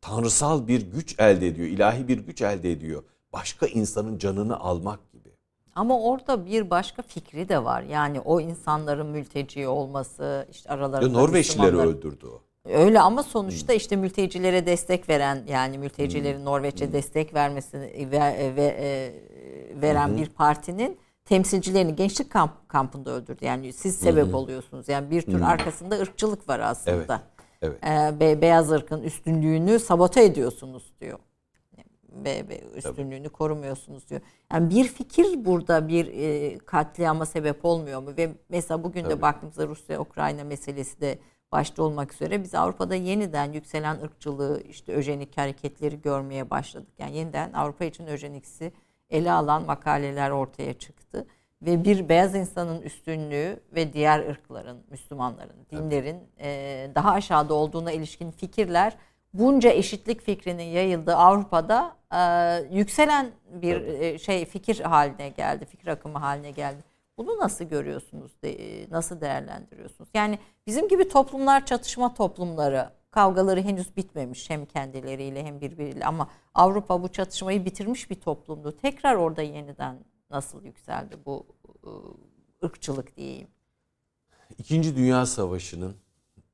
tanrısal bir güç elde ediyor, ilahi bir güç elde ediyor. Başka insanın canını almak gibi. Ama orada bir başka fikri de var. Yani o insanların mülteci olması, işte aralarında ya Norveçlileri öldürdü o. Öyle ama sonuçta işte mültecilere destek veren yani mültecilerin hmm. Norveç'e hmm. destek vermesini ve, ve e, veren hmm. bir partinin temsilcilerini gençlik kamp, kampında öldürdü. Yani siz sebep Hı-hı. oluyorsunuz. Yani bir tür Hı-hı. arkasında ırkçılık var aslında. Evet. evet. Ee, be, beyaz ırkın üstünlüğünü sabote ediyorsunuz diyor. Be, be, üstünlüğünü Tabii. korumuyorsunuz diyor. Yani bir fikir burada bir e, katliama sebep olmuyor mu? Ve mesela bugün Tabii. de baktığımızda Rusya-Ukrayna meselesi de başta olmak üzere biz Avrupa'da yeniden yükselen ırkçılığı, işte öjenik hareketleri görmeye başladık. Yani yeniden Avrupa için öjeniksi ele alan makaleler ortaya çıktı. Ve bir beyaz insanın üstünlüğü ve diğer ırkların, Müslümanların, dinlerin e, daha aşağıda olduğuna ilişkin fikirler bunca eşitlik fikrinin yayıldığı Avrupa'da e, yükselen bir e, şey fikir haline geldi, fikir akımı haline geldi. Bunu nasıl görüyorsunuz, de, nasıl değerlendiriyorsunuz? Yani bizim gibi toplumlar çatışma toplumları Kavgaları henüz bitmemiş hem kendileriyle hem birbiriyle ama Avrupa bu çatışmayı bitirmiş bir toplumdu. Tekrar orada yeniden nasıl yükseldi bu ıı, ırkçılık diyeyim. İkinci Dünya Savaşı'nın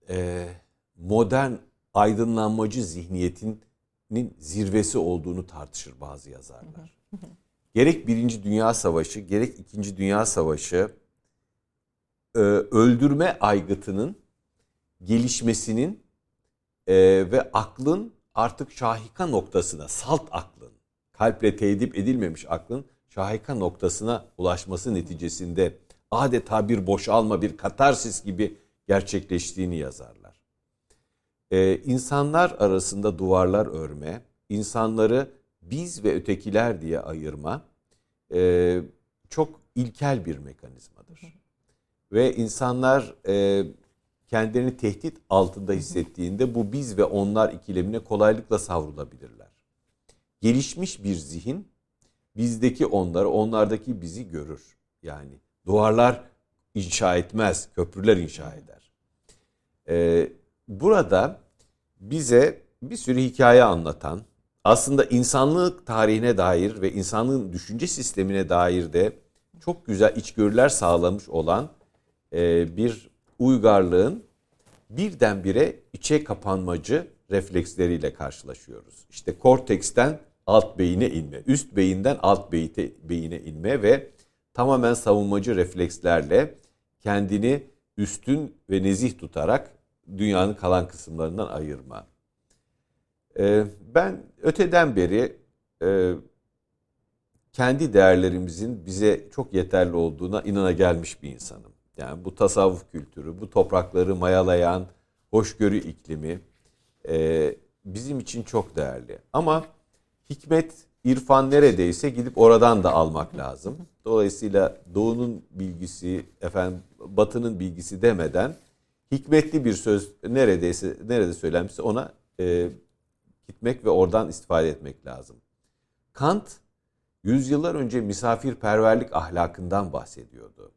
e, modern aydınlanmacı zihniyetinin zirvesi olduğunu tartışır bazı yazarlar. gerek Birinci Dünya Savaşı gerek İkinci Dünya Savaşı e, öldürme aygıtının gelişmesinin e, ve aklın artık şahika noktasına, salt aklın, kalple tedip edilmemiş aklın şahika noktasına ulaşması neticesinde adeta bir boşalma, bir katarsis gibi gerçekleştiğini yazarlar. Ee, insanlar arasında duvarlar örme, insanları biz ve ötekiler diye ayırma e, çok ilkel bir mekanizmadır. Ve insanlar e, kendilerini tehdit altında hissettiğinde bu biz ve onlar ikilemine kolaylıkla savrulabilirler. Gelişmiş bir zihin bizdeki onları, onlardaki bizi görür. Yani duvarlar inşa etmez, köprüler inşa eder. Ee, burada bize bir sürü hikaye anlatan, aslında insanlık tarihine dair ve insanlığın düşünce sistemine dair de çok güzel içgörüler sağlamış olan e, bir uygarlığın birdenbire içe kapanmacı refleksleriyle karşılaşıyoruz. İşte korteksten alt beyine inme, üst beyinden alt beyine inme ve tamamen savunmacı reflekslerle kendini üstün ve nezih tutarak dünyanın kalan kısımlarından ayırma. Ee, ben öteden beri e, kendi değerlerimizin bize çok yeterli olduğuna inana gelmiş bir insanım. Yani bu tasavvuf kültürü, bu toprakları mayalayan hoşgörü iklimi e, bizim için çok değerli. Ama hikmet, irfan neredeyse gidip oradan da almak lazım. Dolayısıyla doğunun bilgisi, efendim batının bilgisi demeden hikmetli bir söz neredeyse nerede söylenmişse ona e, gitmek ve oradan istifade etmek lazım. Kant yüzyıllar önce misafirperverlik ahlakından bahsediyordu.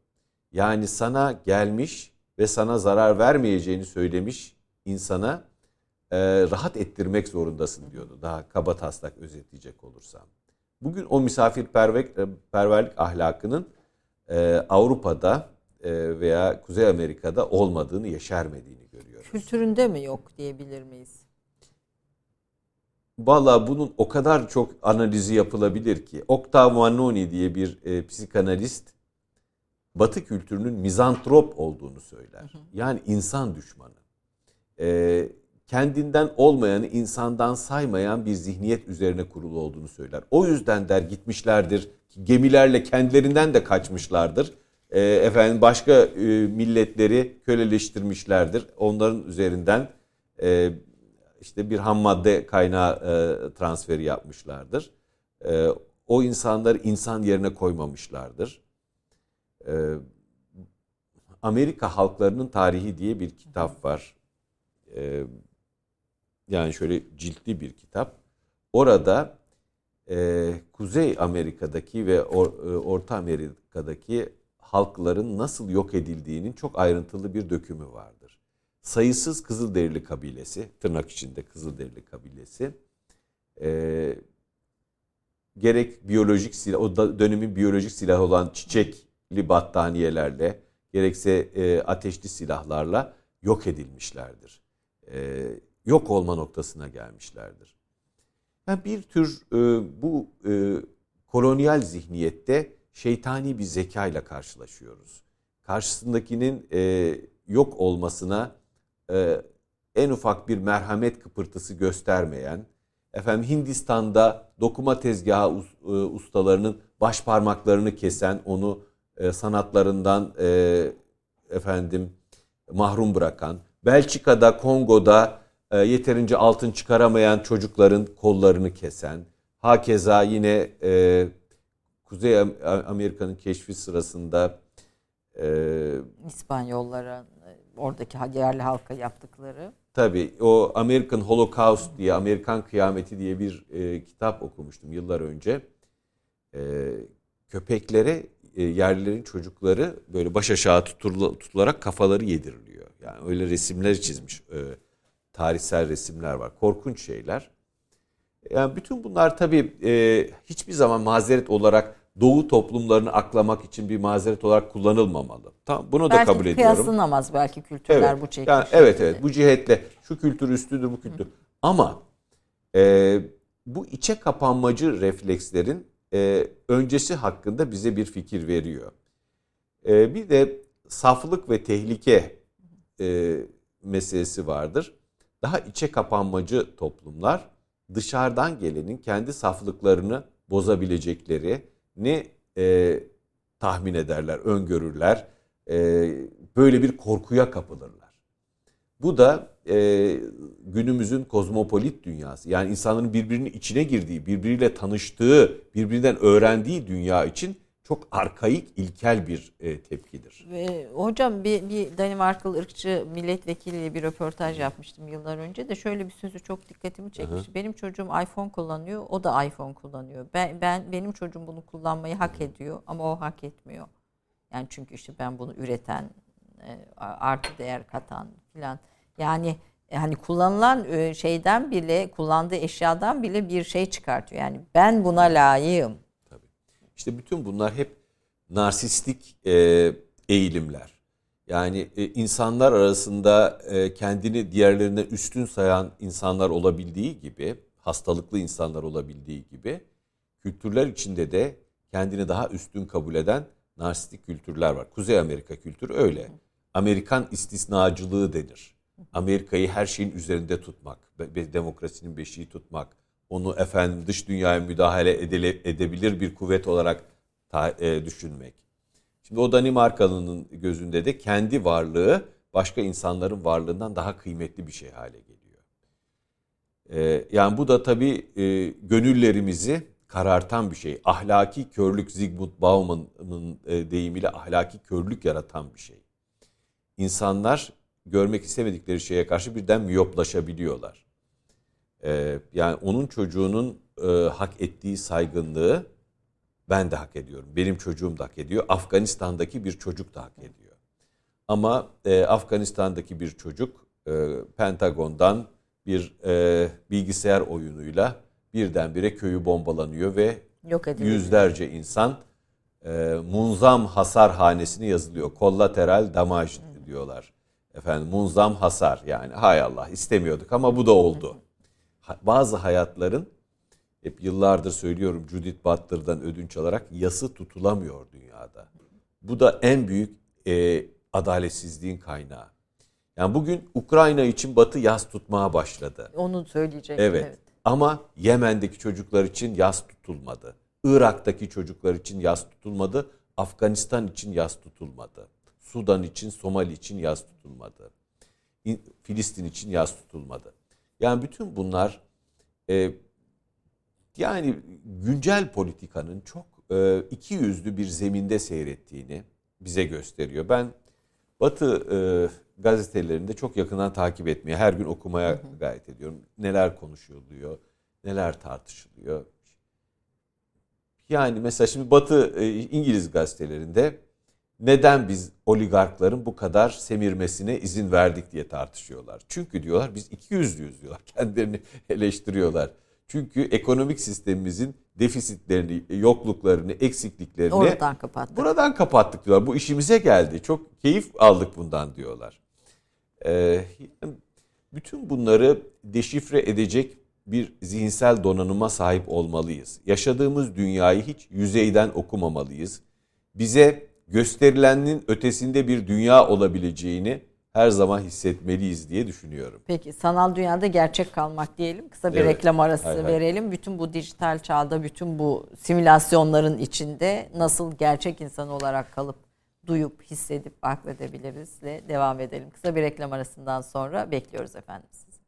Yani sana gelmiş ve sana zarar vermeyeceğini söylemiş insana e, rahat ettirmek zorundasın diyordu. Daha kaba taslak özetleyecek olursam. Bugün o misafirperverlik ahlakının e, Avrupa'da e, veya Kuzey Amerika'da olmadığını, yeşermediğini görüyoruz. Kültüründe mi yok diyebilir miyiz? Valla bunun o kadar çok analizi yapılabilir ki. Octave Mannoni diye bir e, psikanalist Batı kültürünün mizantrop olduğunu söyler. Yani insan düşmanı. E, kendinden olmayanı insandan saymayan bir zihniyet üzerine kurulu olduğunu söyler. O yüzden der gitmişlerdir, gemilerle kendilerinden de kaçmışlardır. E, efendim başka e, milletleri köleleştirmişlerdir. Onların üzerinden e, işte bir ham madde kaynağı e, transferi yapmışlardır. E, o insanları insan yerine koymamışlardır. E, Amerika halklarının tarihi diye bir kitap var. E, yani şöyle ciltli bir kitap. Orada e, Kuzey Amerika'daki ve e, Orta Amerika'daki halkların nasıl yok edildiğinin çok ayrıntılı bir dökümü vardır. Sayısız Kızılderili kabilesi, tırnak içinde Kızılderili kabilesi, e, gerek biyolojik silah, o dönemin biyolojik silahı olan çiçekli battaniyelerle, gerekse e, ateşli silahlarla yok edilmişlerdir. E, yok olma noktasına gelmişlerdir. Yani bir tür e, bu e, kolonyal zihniyette şeytani bir zeka ile karşılaşıyoruz. Karşısındakinin e, yok olmasına e, en ufak bir merhamet kıpırtısı göstermeyen, efendim Hindistan'da dokuma tezgahı e, ustalarının baş parmaklarını kesen, onu e, sanatlarından e, efendim mahrum bırakan, Belçika'da, Kongo'da e, yeterince altın çıkaramayan çocukların kollarını kesen, hakeza yine e, Kuzey Amerika'nın keşfi sırasında e, İspanyollara oradaki yerli halka yaptıkları. Tabii o American Holocaust diye Amerikan Kıyameti diye bir e, kitap okumuştum yıllar önce. E, köpeklere yerlilerin çocukları böyle baş aşağı tutula, tutularak kafaları yediriliyor. Yani öyle resimler çizmiş. E, tarihsel resimler var. Korkunç şeyler. Yani bütün bunlar tabii e, hiçbir zaman mazeret olarak Doğu toplumlarını aklamak için bir mazeret olarak kullanılmamalı. Tamam bunu belki da kabul ediyorum. Belki kıyaslanamaz belki kültürler evet. bu şekilde. Yani evet evet bu cihetle şu kültür üstüdür bu kültür. Hı. Ama e, bu içe kapanmacı reflekslerin e, öncesi hakkında bize bir fikir veriyor. E, bir de saflık ve tehlike e, meselesi vardır. Daha içe kapanmacı toplumlar dışarıdan gelenin kendi saflıklarını bozabilecekleri ne e, tahmin ederler, öngörürler. E, böyle bir korkuya kapılırlar. Bu da e, günümüzün kozmopolit dünyası. Yani insanların birbirinin içine girdiği, birbiriyle tanıştığı, birbirinden öğrendiği dünya için çok arkaik, ilkel bir e, tepkidir. Ve, hocam bir, bir Danimarkalı ırkçı milletvekiliyle bir röportaj yapmıştım yıllar önce de şöyle bir sözü çok dikkatimi çekmişti. Benim çocuğum iPhone kullanıyor, o da iPhone kullanıyor. Ben, ben benim çocuğum bunu kullanmayı hak ediyor ama o hak etmiyor. Yani çünkü işte ben bunu üreten, e, artı değer katan filan. Yani e, hani kullanılan e, şeyden bile, kullandığı eşyadan bile bir şey çıkartıyor. Yani ben buna layığım işte bütün bunlar hep narsistik e, eğilimler. Yani e, insanlar arasında e, kendini diğerlerine üstün sayan insanlar olabildiği gibi, hastalıklı insanlar olabildiği gibi, kültürler içinde de kendini daha üstün kabul eden narsistik kültürler var. Kuzey Amerika kültürü öyle. Amerikan istisnacılığı denir. Amerika'yı her şeyin üzerinde tutmak, demokrasinin beşiği tutmak, onu efendim dış dünyaya müdahale edele, edebilir bir kuvvet olarak ta, e, düşünmek. Şimdi o Danimarkalı'nın gözünde de kendi varlığı başka insanların varlığından daha kıymetli bir şey hale geliyor. E, yani bu da tabii e, gönüllerimizi karartan bir şey. Ahlaki körlük Zygmunt Bauman'ın e, deyimiyle ahlaki körlük yaratan bir şey. İnsanlar görmek istemedikleri şeye karşı birden miyoplaşabiliyorlar. Ee, yani onun çocuğunun e, hak ettiği saygınlığı ben de hak ediyorum. Benim çocuğum da hak ediyor. Afganistan'daki bir çocuk da hak ediyor. Ama e, Afganistan'daki bir çocuk e, Pentagon'dan bir e, bilgisayar oyunuyla birdenbire köyü bombalanıyor ve Yok yüzlerce insan e, munzam hasar hanesine yazılıyor. Kollateral damaj diyorlar. Efendim munzam hasar yani hay Allah istemiyorduk ama bu da oldu. Bazı hayatların hep yıllardır söylüyorum Judith Butler'dan ödünç alarak yası tutulamıyor dünyada. Bu da en büyük e, adaletsizliğin kaynağı. Yani bugün Ukrayna için Batı yas tutmaya başladı. Onu söyleyecek. Evet. evet. Ama Yemen'deki çocuklar için yas tutulmadı. Irak'taki çocuklar için yas tutulmadı. Afganistan için yas tutulmadı. Sudan için, Somali için yas tutulmadı. Filistin için yas tutulmadı. Yani bütün bunlar e, yani güncel politikanın çok e, iki yüzlü bir zeminde seyrettiğini bize gösteriyor. Ben Batı e, gazetelerinde çok yakından takip etmeye, her gün okumaya gayret ediyorum. Neler konuşuluyor, neler tartışılıyor. Yani mesela şimdi Batı e, İngiliz gazetelerinde neden biz oligarkların bu kadar semirmesine izin verdik diye tartışıyorlar. Çünkü diyorlar biz iki yüzlüyüz diyorlar. Kendilerini eleştiriyorlar. Çünkü ekonomik sistemimizin defisitlerini, yokluklarını, eksikliklerini oradan kapattık. Buradan kapattık diyorlar. Bu işimize geldi. Çok keyif aldık bundan diyorlar. Ee, bütün bunları deşifre edecek bir zihinsel donanıma sahip olmalıyız. Yaşadığımız dünyayı hiç yüzeyden okumamalıyız. Bize gösterilenin ötesinde bir dünya olabileceğini her zaman hissetmeliyiz diye düşünüyorum. Peki sanal dünyada gerçek kalmak diyelim. Kısa bir evet. reklam arası hay verelim. Hay. Bütün bu dijital çağda, bütün bu simülasyonların içinde nasıl gerçek insan olarak kalıp duyup, hissedip, akledebilirizle devam edelim. Kısa bir reklam arasından sonra bekliyoruz efendim sizi.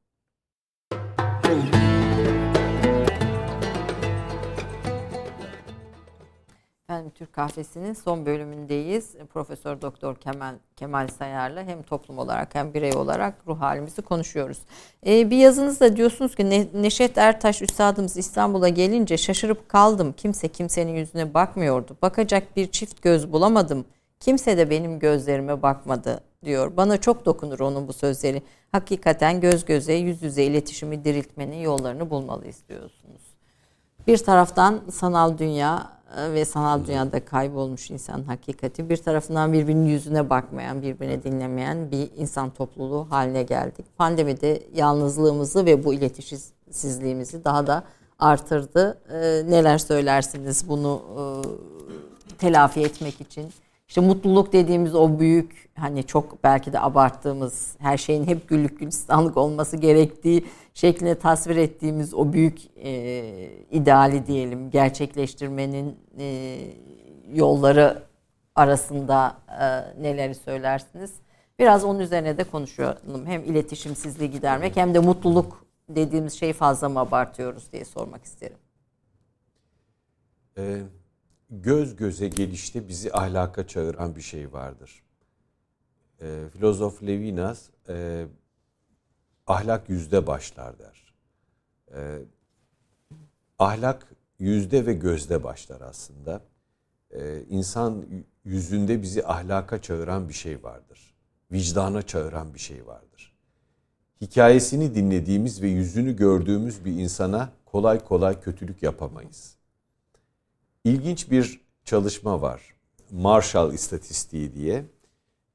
Efendim Türk Kahvesi'nin son bölümündeyiz. Profesör Doktor Kemal Kemal Sayar'la hem toplum olarak hem birey olarak ruh halimizi konuşuyoruz. Ee, bir yazınızda diyorsunuz ki ne, Neşet Ertaş üstadımız İstanbul'a gelince şaşırıp kaldım. Kimse kimsenin yüzüne bakmıyordu. Bakacak bir çift göz bulamadım. Kimse de benim gözlerime bakmadı diyor. Bana çok dokunur onun bu sözleri. Hakikaten göz göze, yüz yüze iletişimi diriltmenin yollarını bulmalıyız diyorsunuz. Bir taraftan sanal dünya ve sanal dünyada kaybolmuş insan hakikati. Bir tarafından birbirinin yüzüne bakmayan, birbirine dinlemeyen bir insan topluluğu haline geldik. Pandemide yalnızlığımızı ve bu iletişimsizliğimizi daha da artırdı. E, neler söylersiniz bunu e, telafi etmek için? İşte mutluluk dediğimiz o büyük hani çok belki de abarttığımız her şeyin hep güllük gülistanlık olması gerektiği şeklinde tasvir ettiğimiz o büyük e, ideali diyelim gerçekleştirmenin e, yolları arasında e, neleri söylersiniz? Biraz onun üzerine de konuşalım. Hem iletişimsizliği gidermek hem de mutluluk dediğimiz şeyi fazla mı abartıyoruz diye sormak isterim. Ee, göz göze gelişte bizi ahlaka çağıran bir şey vardır. E, filozof Levinas e, ahlak yüzde başlar der. E, ahlak yüzde ve gözde başlar aslında. E, insan yüzünde bizi ahlaka çağıran bir şey vardır. Vicdana çağıran bir şey vardır. Hikayesini dinlediğimiz ve yüzünü gördüğümüz bir insana kolay kolay kötülük yapamayız ilginç bir çalışma var. Marshall İstatistiği diye.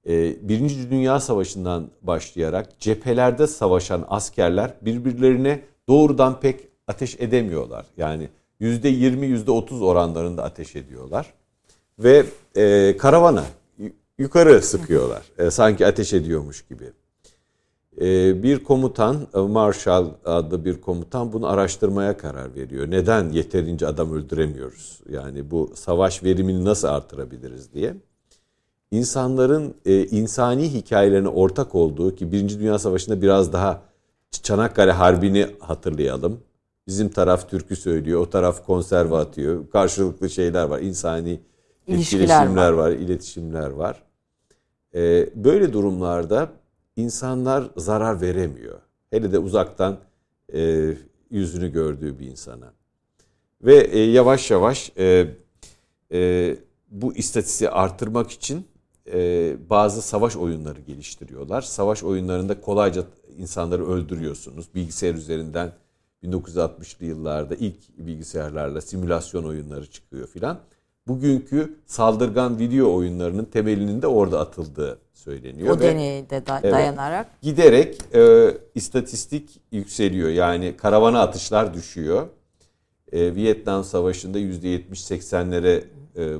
Ee, Birinci Dünya Savaşı'ndan başlayarak cephelerde savaşan askerler birbirlerine doğrudan pek ateş edemiyorlar. Yani yüzde yirmi, yüzde otuz oranlarında ateş ediyorlar. Ve e, karavana yukarı sıkıyorlar. E, sanki ateş ediyormuş gibi. Ee, bir komutan, e, Marshall adlı bir komutan bunu araştırmaya karar veriyor. Neden yeterince adam öldüremiyoruz? Yani bu savaş verimini nasıl artırabiliriz diye. İnsanların e, insani hikayelerine ortak olduğu ki Birinci Dünya Savaşı'nda biraz daha Çanakkale Harbi'ni hatırlayalım. Bizim taraf türkü söylüyor, o taraf konserve atıyor. Karşılıklı şeyler var, insani etkileşimler var. var, iletişimler var. Ee, böyle durumlarda insanlar zarar veremiyor. Hele de uzaktan e, yüzünü gördüğü bir insana. Ve e, yavaş yavaş e, e, bu istatistiği artırmak için e, bazı savaş oyunları geliştiriyorlar. Savaş oyunlarında kolayca insanları öldürüyorsunuz. Bilgisayar üzerinden 1960'lı yıllarda ilk bilgisayarlarla simülasyon oyunları çıkıyor filan. Bugünkü saldırgan video oyunlarının temelinin de orada atıldığı söyleniyor. O deneyde da- Evet. dayanarak. giderek e, istatistik yükseliyor. Yani karavana atışlar düşüyor. E, Vietnam Savaşı'nda %70-80'lere e,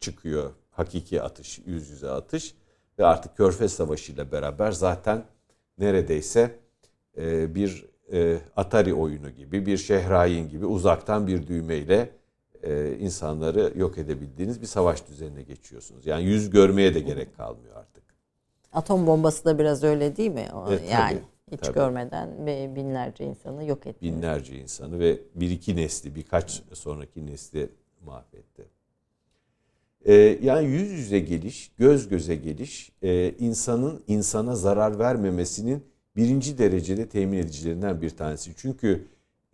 çıkıyor hakiki atış, yüz yüze atış. Ve artık Körfez Savaşı ile beraber zaten neredeyse e, bir e, Atari oyunu gibi, bir Şehrayin gibi uzaktan bir düğmeyle e, insanları yok edebildiğiniz bir savaş düzenine geçiyorsunuz. Yani yüz görmeye de gerek kalmıyor artık. Atom bombası da biraz öyle değil mi? O, E, tabii, yani hiç tabii. görmeden binlerce insanı yok etti. binlerce insanı ve bir iki nesli birkaç sonraki nesli mahvetti. Ee, yani yüz yüze geliş, göz göze geliş e, insanın insana zarar vermemesinin birinci derecede temin edicilerinden bir tanesi. Çünkü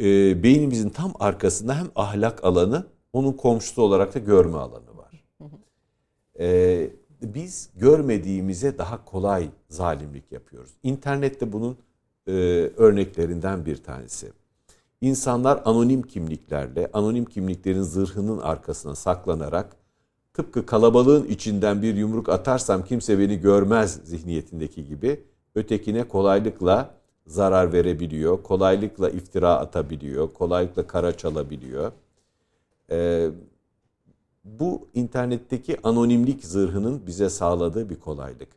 e, beynimizin tam arkasında hem ahlak alanı, onun komşusu olarak da görme alanı var. Ee, biz görmediğimize daha kolay zalimlik yapıyoruz. İnternette bunun e, örneklerinden bir tanesi. İnsanlar anonim kimliklerle, anonim kimliklerin zırhının arkasına saklanarak tıpkı kalabalığın içinden bir yumruk atarsam kimse beni görmez zihniyetindeki gibi ötekine kolaylıkla zarar verebiliyor, kolaylıkla iftira atabiliyor, kolaylıkla kara çalabiliyor. Ee, bu internetteki anonimlik zırhının bize sağladığı bir kolaylık.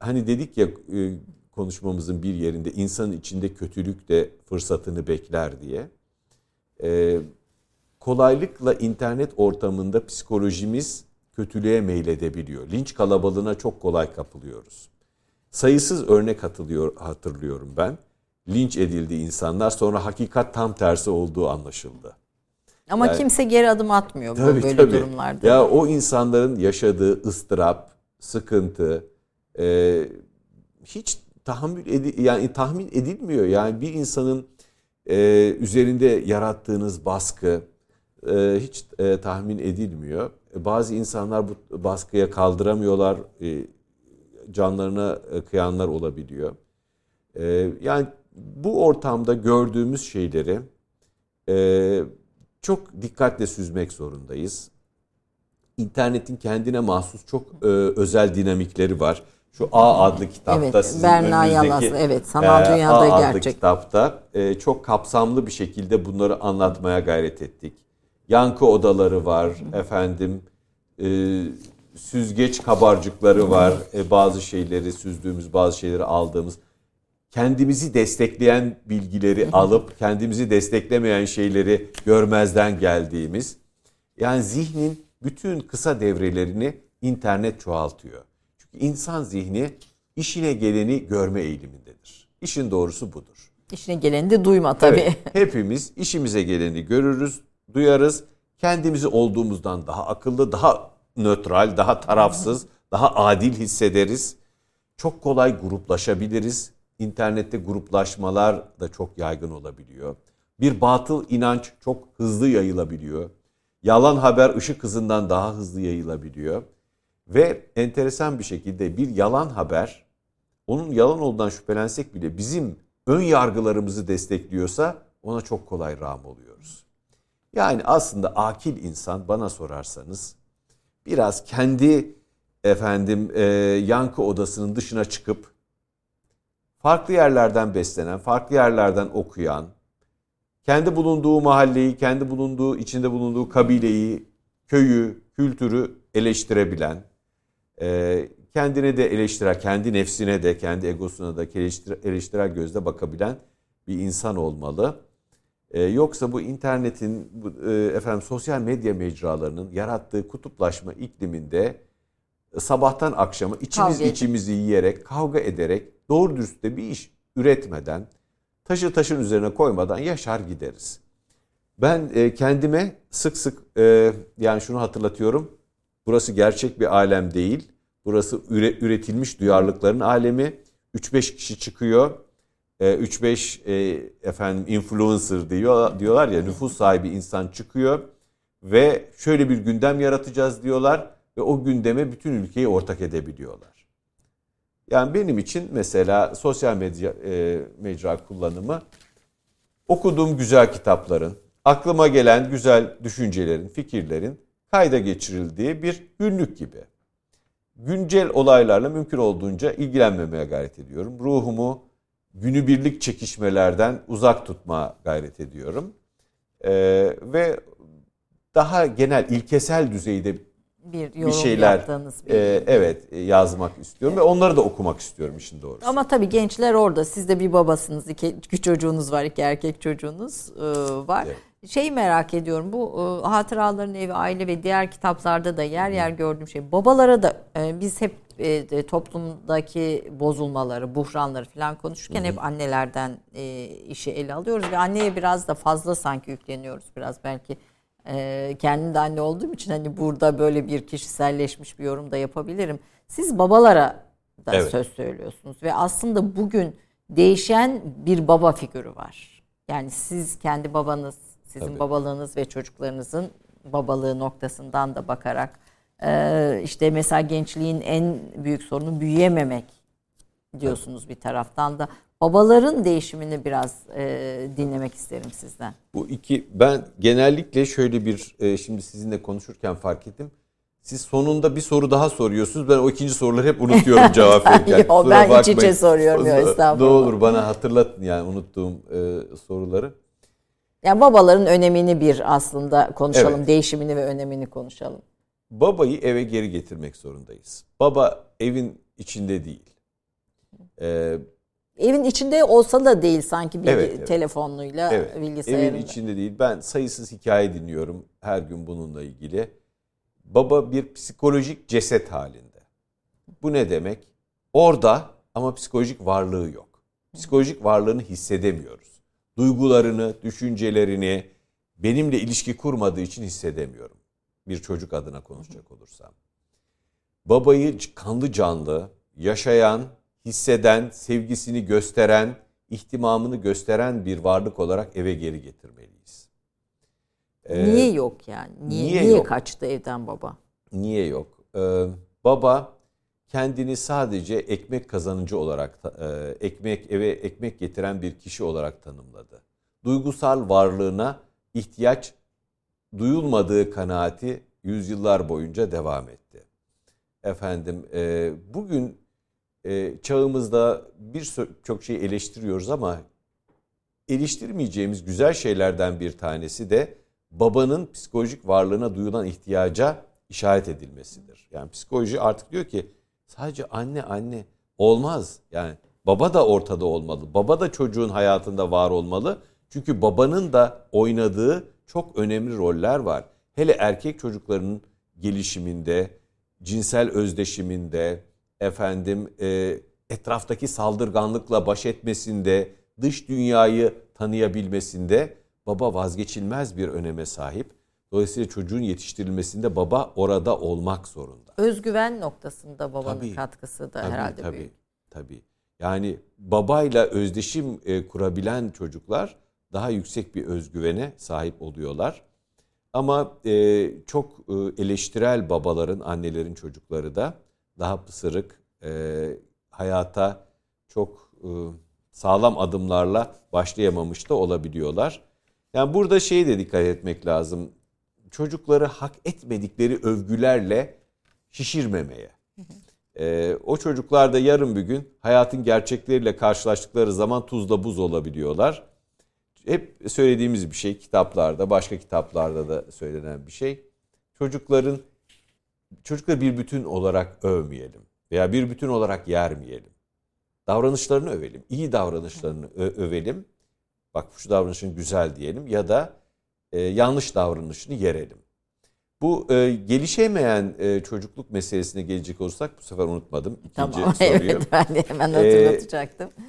Hani dedik ya e, konuşmamızın bir yerinde insanın içinde kötülük de fırsatını bekler diye. Ee, kolaylıkla internet ortamında psikolojimiz kötülüğe meyledebiliyor. Linç kalabalığına çok kolay kapılıyoruz. Sayısız örnek hatırlıyor, hatırlıyorum ben. Linç edildi insanlar sonra hakikat tam tersi olduğu anlaşıldı. Ama Yani- kimse geri adım atmıyor bu Tabii, böyle tabii. durumlarda. Ya o insanların yaşadığı ıstırap, sıkıntı e, hiç tahammül edi yani tahmin edilmiyor. Yani bir insanın e, üzerinde yarattığınız baskı e, hiç e, tahmin edilmiyor. E, Bazı insanlar bu baskıya kaldıramıyorlar. E, canlarına e, kıyanlar olabiliyor. E, yani bu ortamda gördüğümüz şeyleri e, çok dikkatle süzmek zorundayız. İnternetin kendine mahsus çok e, özel dinamikleri var. Şu A adlı kitapta Evet, sizin Berna Yalaz, evet, Sanal e, Dünyada A adlı Gerçek. kitapta e, çok kapsamlı bir şekilde bunları anlatmaya gayret ettik. Yankı odaları var, efendim e, süzgeç kabarcıkları var, e, bazı şeyleri süzdüğümüz, bazı şeyleri aldığımız kendimizi destekleyen bilgileri alıp kendimizi desteklemeyen şeyleri görmezden geldiğimiz yani zihnin bütün kısa devrelerini internet çoğaltıyor. Çünkü insan zihni işine geleni görme eğilimindedir. İşin doğrusu budur. İşine geleni de duyma tabii. Evet, hepimiz işimize geleni görürüz, duyarız. Kendimizi olduğumuzdan daha akıllı, daha nötral, daha tarafsız, daha adil hissederiz. Çok kolay gruplaşabiliriz. İnternette gruplaşmalar da çok yaygın olabiliyor. Bir batıl inanç çok hızlı yayılabiliyor. Yalan haber ışık hızından daha hızlı yayılabiliyor. Ve enteresan bir şekilde bir yalan haber onun yalan olduğundan şüphelensek bile bizim ön yargılarımızı destekliyorsa ona çok kolay rağm oluyoruz. Yani aslında akil insan bana sorarsanız biraz kendi efendim e, yankı odasının dışına çıkıp farklı yerlerden beslenen, farklı yerlerden okuyan, kendi bulunduğu mahalleyi, kendi bulunduğu, içinde bulunduğu kabileyi, köyü, kültürü eleştirebilen, e, kendine de eleştiren, kendi nefsine de, kendi egosuna da eleştir, eleştirel gözle bakabilen bir insan olmalı. E, yoksa bu internetin, e, efendim sosyal medya mecralarının yarattığı kutuplaşma ikliminde sabahtan akşama içimiz Kavga içimizi yiyerek, kavga ederek, doğru dürüst de bir iş üretmeden, taşı taşın üzerine koymadan yaşar gideriz. Ben e, kendime sık sık e, yani şunu hatırlatıyorum. Burası gerçek bir alem değil. Burası üre- üretilmiş duyarlılıkların alemi. 3-5 kişi çıkıyor. E, 3-5 e, efendim influencer diyor diyorlar ya nüfus sahibi insan çıkıyor ve şöyle bir gündem yaratacağız diyorlar ve o gündeme bütün ülkeyi ortak edebiliyorlar. Yani benim için mesela sosyal medya e, mecra kullanımı okuduğum güzel kitapların, aklıma gelen güzel düşüncelerin, fikirlerin kayda geçirildiği bir günlük gibi. Güncel olaylarla mümkün olduğunca ilgilenmemeye gayret ediyorum. Ruhumu günübirlik çekişmelerden uzak tutma gayret ediyorum. Ee, ve daha genel ilkesel düzeyde bir, bir şeyler bir e, evet yazmak istiyorum ve onları da okumak istiyorum işin doğrusu. Ama tabii gençler orada. Siz de bir babasınız, iki, iki çocuğunuz var, iki erkek çocuğunuz e, var. Evet. Şeyi merak ediyorum. Bu e, hatıraların evi, aile ve diğer kitaplarda da yer yer gördüğüm şey. Babalara da e, biz hep e, toplumdaki bozulmaları, buhranları falan konuşurken Hı-hı. hep annelerden e, işi ele alıyoruz ve anneye biraz da fazla sanki yükleniyoruz biraz belki e, kendim de anne olduğum için hani burada böyle bir kişiselleşmiş bir yorum da yapabilirim. Siz babalara da evet. söz söylüyorsunuz ve aslında bugün değişen bir baba figürü var. Yani siz kendi babanız, sizin Tabii. babalığınız ve çocuklarınızın babalığı noktasından da bakarak e, işte mesela gençliğin en büyük sorunu büyüyememek diyorsunuz bir taraftan da babaların değişimini biraz e, dinlemek isterim sizden. Bu iki ben genellikle şöyle bir e, şimdi sizinle konuşurken fark ettim. Siz sonunda bir soru daha soruyorsunuz. Ben o ikinci soruları hep unutuyorum cevap verirken. Yo, ben bakmayın. iç içe soruyorum ya estağfurullah. Ne olur bana hatırlatın yani unuttuğum e, soruları. Yani babaların önemini bir aslında konuşalım. Evet. Değişimini ve önemini konuşalım. Babayı eve geri getirmek zorundayız. Baba evin içinde değil. Ee, Evin içinde olsa da değil sanki bir evet, evet. telefonuyla, evet. bilgisayarında. Evin içinde değil. Ben sayısız hikaye dinliyorum her gün bununla ilgili. Baba bir psikolojik ceset halinde. Bu ne demek? Orada ama psikolojik varlığı yok. Psikolojik varlığını hissedemiyoruz. Duygularını, düşüncelerini benimle ilişki kurmadığı için hissedemiyorum. Bir çocuk adına konuşacak olursam. Babayı kanlı canlı, yaşayan, hisseden, sevgisini gösteren, ihtimamını gösteren bir varlık olarak eve geri getirmeliyiz. Ee, niye yok yani? Niye, niye, niye yok? kaçtı evden baba? Niye yok? Ee, baba kendini sadece ekmek kazanıcı olarak, e, ekmek eve ekmek getiren bir kişi olarak tanımladı. Duygusal varlığına ihtiyaç duyulmadığı kanaati yüzyıllar boyunca devam etti. Efendim e, bugün e, çağımızda birçok şeyi eleştiriyoruz ama eleştirmeyeceğimiz güzel şeylerden bir tanesi de babanın psikolojik varlığına duyulan ihtiyaca işaret edilmesidir. Yani psikoloji artık diyor ki sadece anne anne olmaz. Yani baba da ortada olmalı. Baba da çocuğun hayatında var olmalı. Çünkü babanın da oynadığı çok önemli roller var. Hele erkek çocuklarının gelişiminde, cinsel özdeşiminde, efendim e, etraftaki saldırganlıkla baş etmesinde, dış dünyayı tanıyabilmesinde baba vazgeçilmez bir öneme sahip. Dolayısıyla çocuğun yetiştirilmesinde baba orada olmak zorunda. Özgüven noktasında babanın tabii, katkısı da tabii, herhalde tabii, büyük. Tabii. Yani babayla özdeşim e, kurabilen çocuklar daha yüksek bir özgüvene sahip oluyorlar. Ama e, çok e, eleştirel babaların, annelerin çocukları da daha pısırık, e, hayata çok e, sağlam adımlarla başlayamamış da olabiliyorlar. Yani burada şeyi de dikkat etmek lazım. Çocukları hak etmedikleri övgülerle şişirmemeye. E, o çocuklar da yarın bir gün hayatın gerçekleriyle karşılaştıkları zaman tuzla buz olabiliyorlar. Hep söylediğimiz bir şey kitaplarda, başka kitaplarda da söylenen bir şey. Çocukların çocukları bir bütün olarak övmeyelim veya bir bütün olarak yermeyelim. Davranışlarını övelim, iyi davranışlarını övelim. Bak şu davranışın güzel diyelim ya da e, yanlış davranışını yerelim. Bu e, gelişemeyen e, çocukluk meselesine gelecek olursak bu sefer unutmadım ikinci tamam, soruyu. Evet ben de hemen e, hatırlatacaktım. Ee,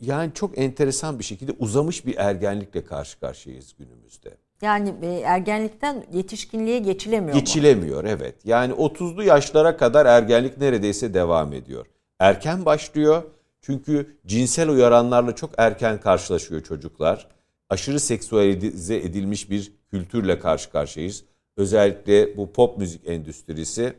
yani çok enteresan bir şekilde uzamış bir ergenlikle karşı karşıyayız günümüzde. Yani e, ergenlikten yetişkinliğe geçilemiyor Geçilemiyor mu? evet. Yani 30'lu yaşlara kadar ergenlik neredeyse devam ediyor. Erken başlıyor çünkü cinsel uyaranlarla çok erken karşılaşıyor çocuklar. Aşırı seksüelize edilmiş bir kültürle karşı karşıyayız. Özellikle bu pop müzik endüstrisi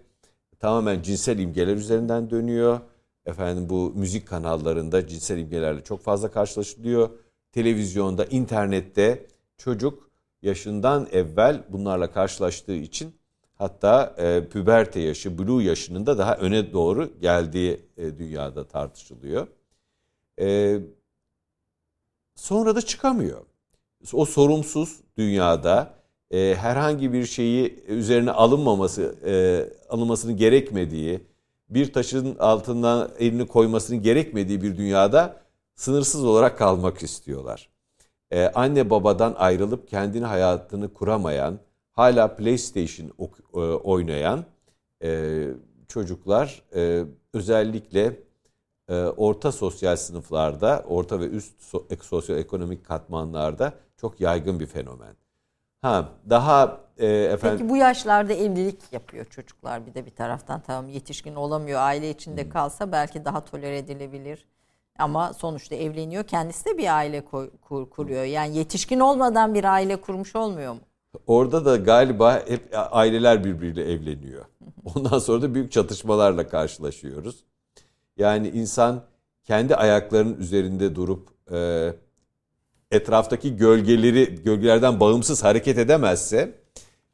tamamen cinsel imgeler üzerinden dönüyor. Efendim bu müzik kanallarında cinsel imgelerle çok fazla karşılaşılıyor. Televizyonda, internette çocuk yaşından evvel bunlarla karşılaştığı için hatta e, püberte yaşı, blue yaşının da daha öne doğru geldiği e, dünyada tartışılıyor. E, sonra da çıkamıyor. O sorumsuz dünyada e, herhangi bir şeyi üzerine alınmaması, e, alınmasının gerekmediği, bir taşın altından elini koymasının gerekmediği bir dünyada sınırsız olarak kalmak istiyorlar. Ee, anne babadan ayrılıp kendini hayatını kuramayan, hala PlayStation e, oynayan e, çocuklar e, özellikle e, orta sosyal sınıflarda, orta ve üst so, sosyoekonomik katmanlarda çok yaygın bir fenomen. Ha daha e, efendim. Peki bu yaşlarda evlilik yapıyor çocuklar bir de bir taraftan tamam yetişkin olamıyor aile içinde hmm. kalsa belki daha tolere edilebilir. Ama sonuçta evleniyor kendisi de bir aile kur, kuruyor. Yani yetişkin olmadan bir aile kurmuş olmuyor mu? Orada da galiba hep aileler birbiriyle evleniyor. Ondan sonra da büyük çatışmalarla karşılaşıyoruz. Yani insan kendi ayaklarının üzerinde durup e, etraftaki gölgeleri gölgelerden bağımsız hareket edemezse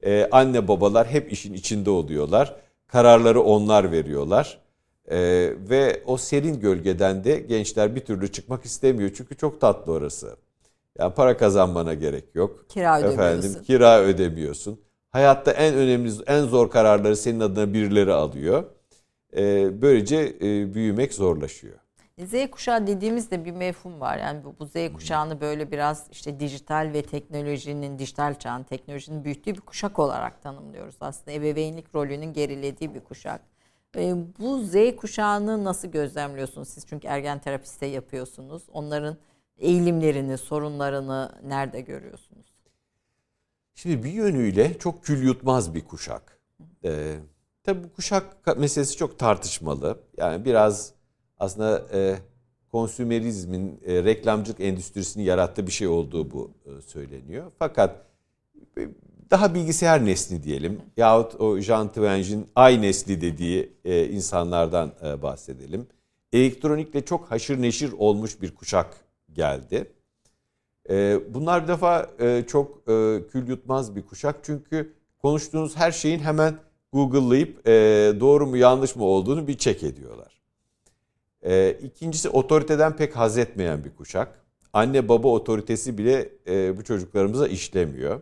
e, anne babalar hep işin içinde oluyorlar. Kararları onlar veriyorlar. E, ve o serin gölgeden de gençler bir türlü çıkmak istemiyor. Çünkü çok tatlı orası. Yani para kazanmana gerek yok. Kira ödemiyorsun. Efendim, kira ödemiyorsun. Hayatta en önemli, en zor kararları senin adına birileri alıyor. E, böylece e, büyümek zorlaşıyor. Z kuşağı dediğimizde bir mefhum var. Yani bu, bu Z kuşağını böyle biraz işte dijital ve teknolojinin, dijital çağın teknolojinin büyüttüğü bir kuşak olarak tanımlıyoruz aslında. Ebeveynlik rolünün gerilediği bir kuşak. E, bu Z kuşağını nasıl gözlemliyorsunuz siz? Çünkü ergen terapiste yapıyorsunuz. Onların eğilimlerini, sorunlarını nerede görüyorsunuz? Şimdi bir yönüyle çok kül yutmaz bir kuşak. Ee, tabii bu kuşak meselesi çok tartışmalı. Yani biraz aslında e, konsümerizmin, e, reklamcılık endüstrisini yarattığı bir şey olduğu bu e, söyleniyor. Fakat daha bilgisayar nesli diyelim yahut o Jean Twenge'in ay nesli dediği e, insanlardan e, bahsedelim. Elektronikle çok haşır neşir olmuş bir kuşak geldi. E, bunlar bir defa çok e, kül yutmaz bir kuşak çünkü konuştuğunuz her şeyin hemen Google'layıp doğru mu yanlış mı olduğunu bir check ediyorlar. E, ikincisi otoriteden pek haz etmeyen bir kuşak. Anne baba otoritesi bile bu çocuklarımıza işlemiyor.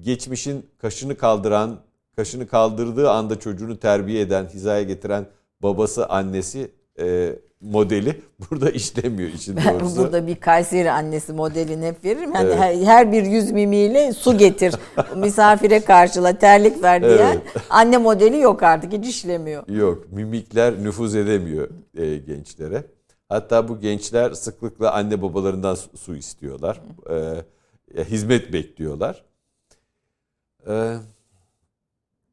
Geçmişin kaşını kaldıran, kaşını kaldırdığı anda çocuğunu terbiye eden, hizaya getiren babası, annesi e, modeli burada işlemiyor için doğrusu. Burada bir Kayseri annesi modelini hep veririm. Yani evet. her, her bir yüz mimiyle su getir, misafire karşıla, terlik ver diye. Evet. Anne modeli yok artık hiç işlemiyor. Yok mimikler nüfuz edemiyor e, gençlere. Hatta bu gençler sıklıkla anne babalarından su, su istiyorlar. E, hizmet bekliyorlar. E,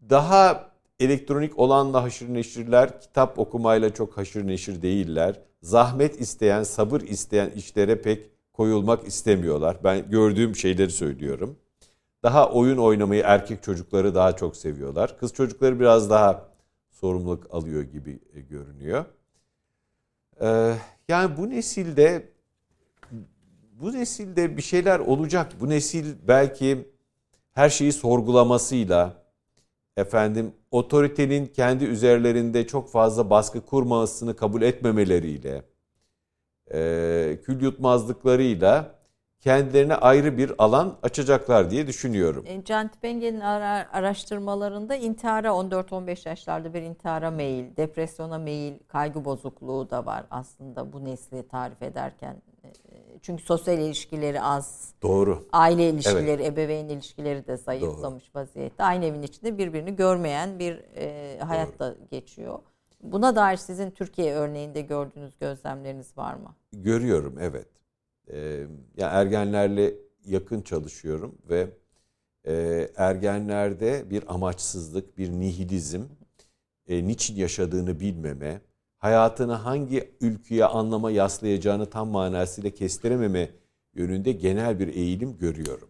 daha elektronik olanla haşır neşirler, kitap okumayla çok haşır neşir değiller. Zahmet isteyen, sabır isteyen işlere pek koyulmak istemiyorlar. Ben gördüğüm şeyleri söylüyorum. Daha oyun oynamayı erkek çocukları daha çok seviyorlar. Kız çocukları biraz daha sorumluluk alıyor gibi e, görünüyor. Ee, yani bu nesilde bu nesilde bir şeyler olacak. Bu nesil belki her şeyi sorgulamasıyla, efendim otoritenin kendi üzerlerinde çok fazla baskı kurmasını kabul etmemeleriyle, e, kül yutmazlıklarıyla kendilerine ayrı bir alan açacaklar diye düşünüyorum. E, Can Tipenge'nin araştırmalarında intihara 14-15 yaşlarda bir intihara meyil, depresyona meyil, kaygı bozukluğu da var aslında bu nesli tarif ederken. Çünkü sosyal ilişkileri az. Doğru. Aile ilişkileri, evet. ebeveyn ilişkileri de zayıflamış Doğru. vaziyette. Aynı evin içinde birbirini görmeyen bir e, hayatta geçiyor. Buna dair sizin Türkiye örneğinde gördüğünüz gözlemleriniz var mı? Görüyorum, evet. Ee, yani ergenlerle yakın çalışıyorum ve e, ergenlerde bir amaçsızlık, bir nihilizm, e, niçin yaşadığını bilmeme, hayatını hangi ülkeye anlama yaslayacağını tam manasıyla kestirememe yönünde genel bir eğilim görüyorum.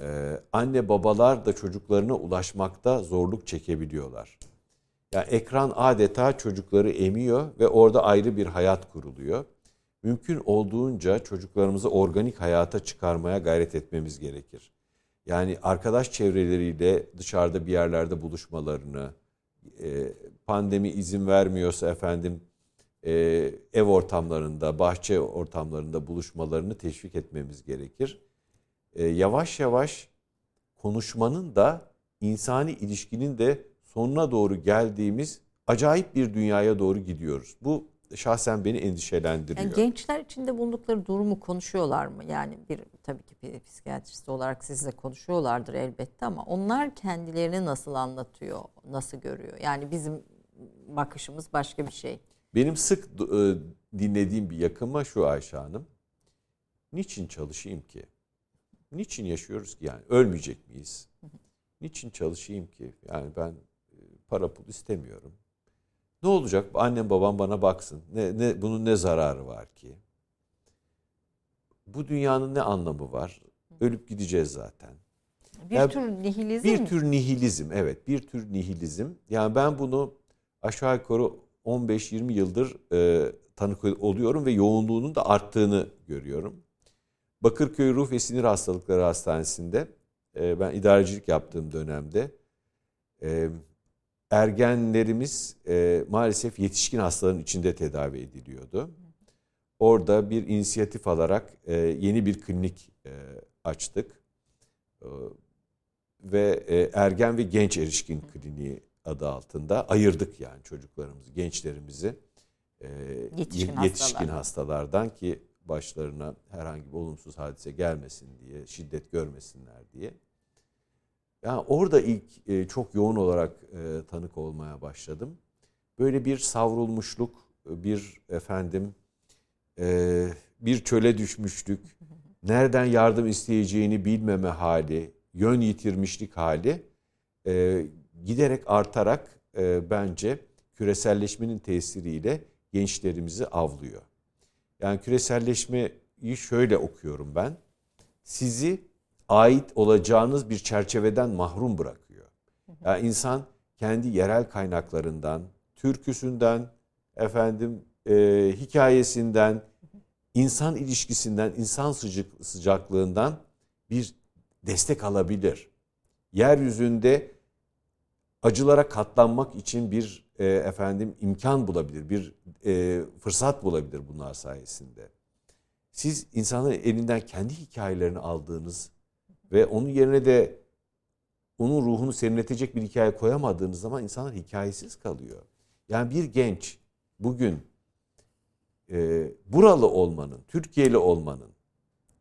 Ee, anne babalar da çocuklarına ulaşmakta zorluk çekebiliyorlar. Yani ekran adeta çocukları emiyor ve orada ayrı bir hayat kuruluyor. Mümkün olduğunca çocuklarımızı organik hayata çıkarmaya gayret etmemiz gerekir. Yani arkadaş çevreleriyle dışarıda bir yerlerde buluşmalarını, e, pandemi izin vermiyorsa efendim e, ev ortamlarında, bahçe ortamlarında buluşmalarını teşvik etmemiz gerekir. E, yavaş yavaş konuşmanın da insani ilişkinin de sonuna doğru geldiğimiz acayip bir dünyaya doğru gidiyoruz. Bu şahsen beni endişelendiriyor. Yani gençler içinde bulundukları durumu konuşuyorlar mı? Yani bir tabii ki psikiyatrist olarak sizle konuşuyorlardır elbette ama onlar kendilerini nasıl anlatıyor, nasıl görüyor? Yani bizim bakışımız başka bir şey. Benim sık e, dinlediğim bir yakınma şu Ayşe Hanım. Niçin çalışayım ki? Niçin yaşıyoruz ki yani? Ölmeyecek miyiz? Niçin çalışayım ki? Yani ben e, para pul istemiyorum. Ne olacak? Annem babam bana baksın. Ne, ne, bunun ne zararı var ki? Bu dünyanın ne anlamı var? Ölüp gideceğiz zaten. Bir yani, tür nihilizm. Bir tür nihilizm evet. Bir tür nihilizm. Yani ben bunu aşağı yukarı 15-20 yıldır e, tanık oluyorum ve yoğunluğunun da arttığını görüyorum. Bakırköy Ruh ve Sinir Hastalıkları Hastanesi'nde e, ben idarecilik yaptığım dönemde e, ergenlerimiz e, maalesef yetişkin hastaların içinde tedavi ediliyordu. Orada bir inisiyatif alarak e, yeni bir klinik e, açtık. E, ve e, ergen ve genç erişkin kliniği adı altında ayırdık yani çocuklarımızı, gençlerimizi e, yetişkin, yetişkin hastalardan ki başlarına herhangi bir olumsuz hadise gelmesin diye, şiddet görmesinler diye. Yani orada ilk e, çok yoğun olarak e, tanık olmaya başladım. Böyle bir savrulmuşluk, bir efendim e, bir çöle düşmüşlük, nereden yardım isteyeceğini bilmeme hali, yön yitirmişlik hali e, giderek artarak e, bence küreselleşmenin tesiriyle gençlerimizi avlıyor. Yani küreselleşmeyi şöyle okuyorum ben. Sizi ait olacağınız bir çerçeveden mahrum bırakıyor. Yani insan kendi yerel kaynaklarından, türküsünden, efendim e, hikayesinden, insan ilişkisinden, insan sıcak, sıcaklığından bir destek alabilir. Yeryüzünde acılara katlanmak için bir e, efendim imkan bulabilir, bir e, fırsat bulabilir bunlar sayesinde. Siz insanların elinden kendi hikayelerini aldığınız ve onun yerine de onun ruhunu serinletecek bir hikaye koyamadığınız zaman insanlar hikayesiz kalıyor. Yani bir genç bugün e, buralı olmanın, Türkiye'li olmanın,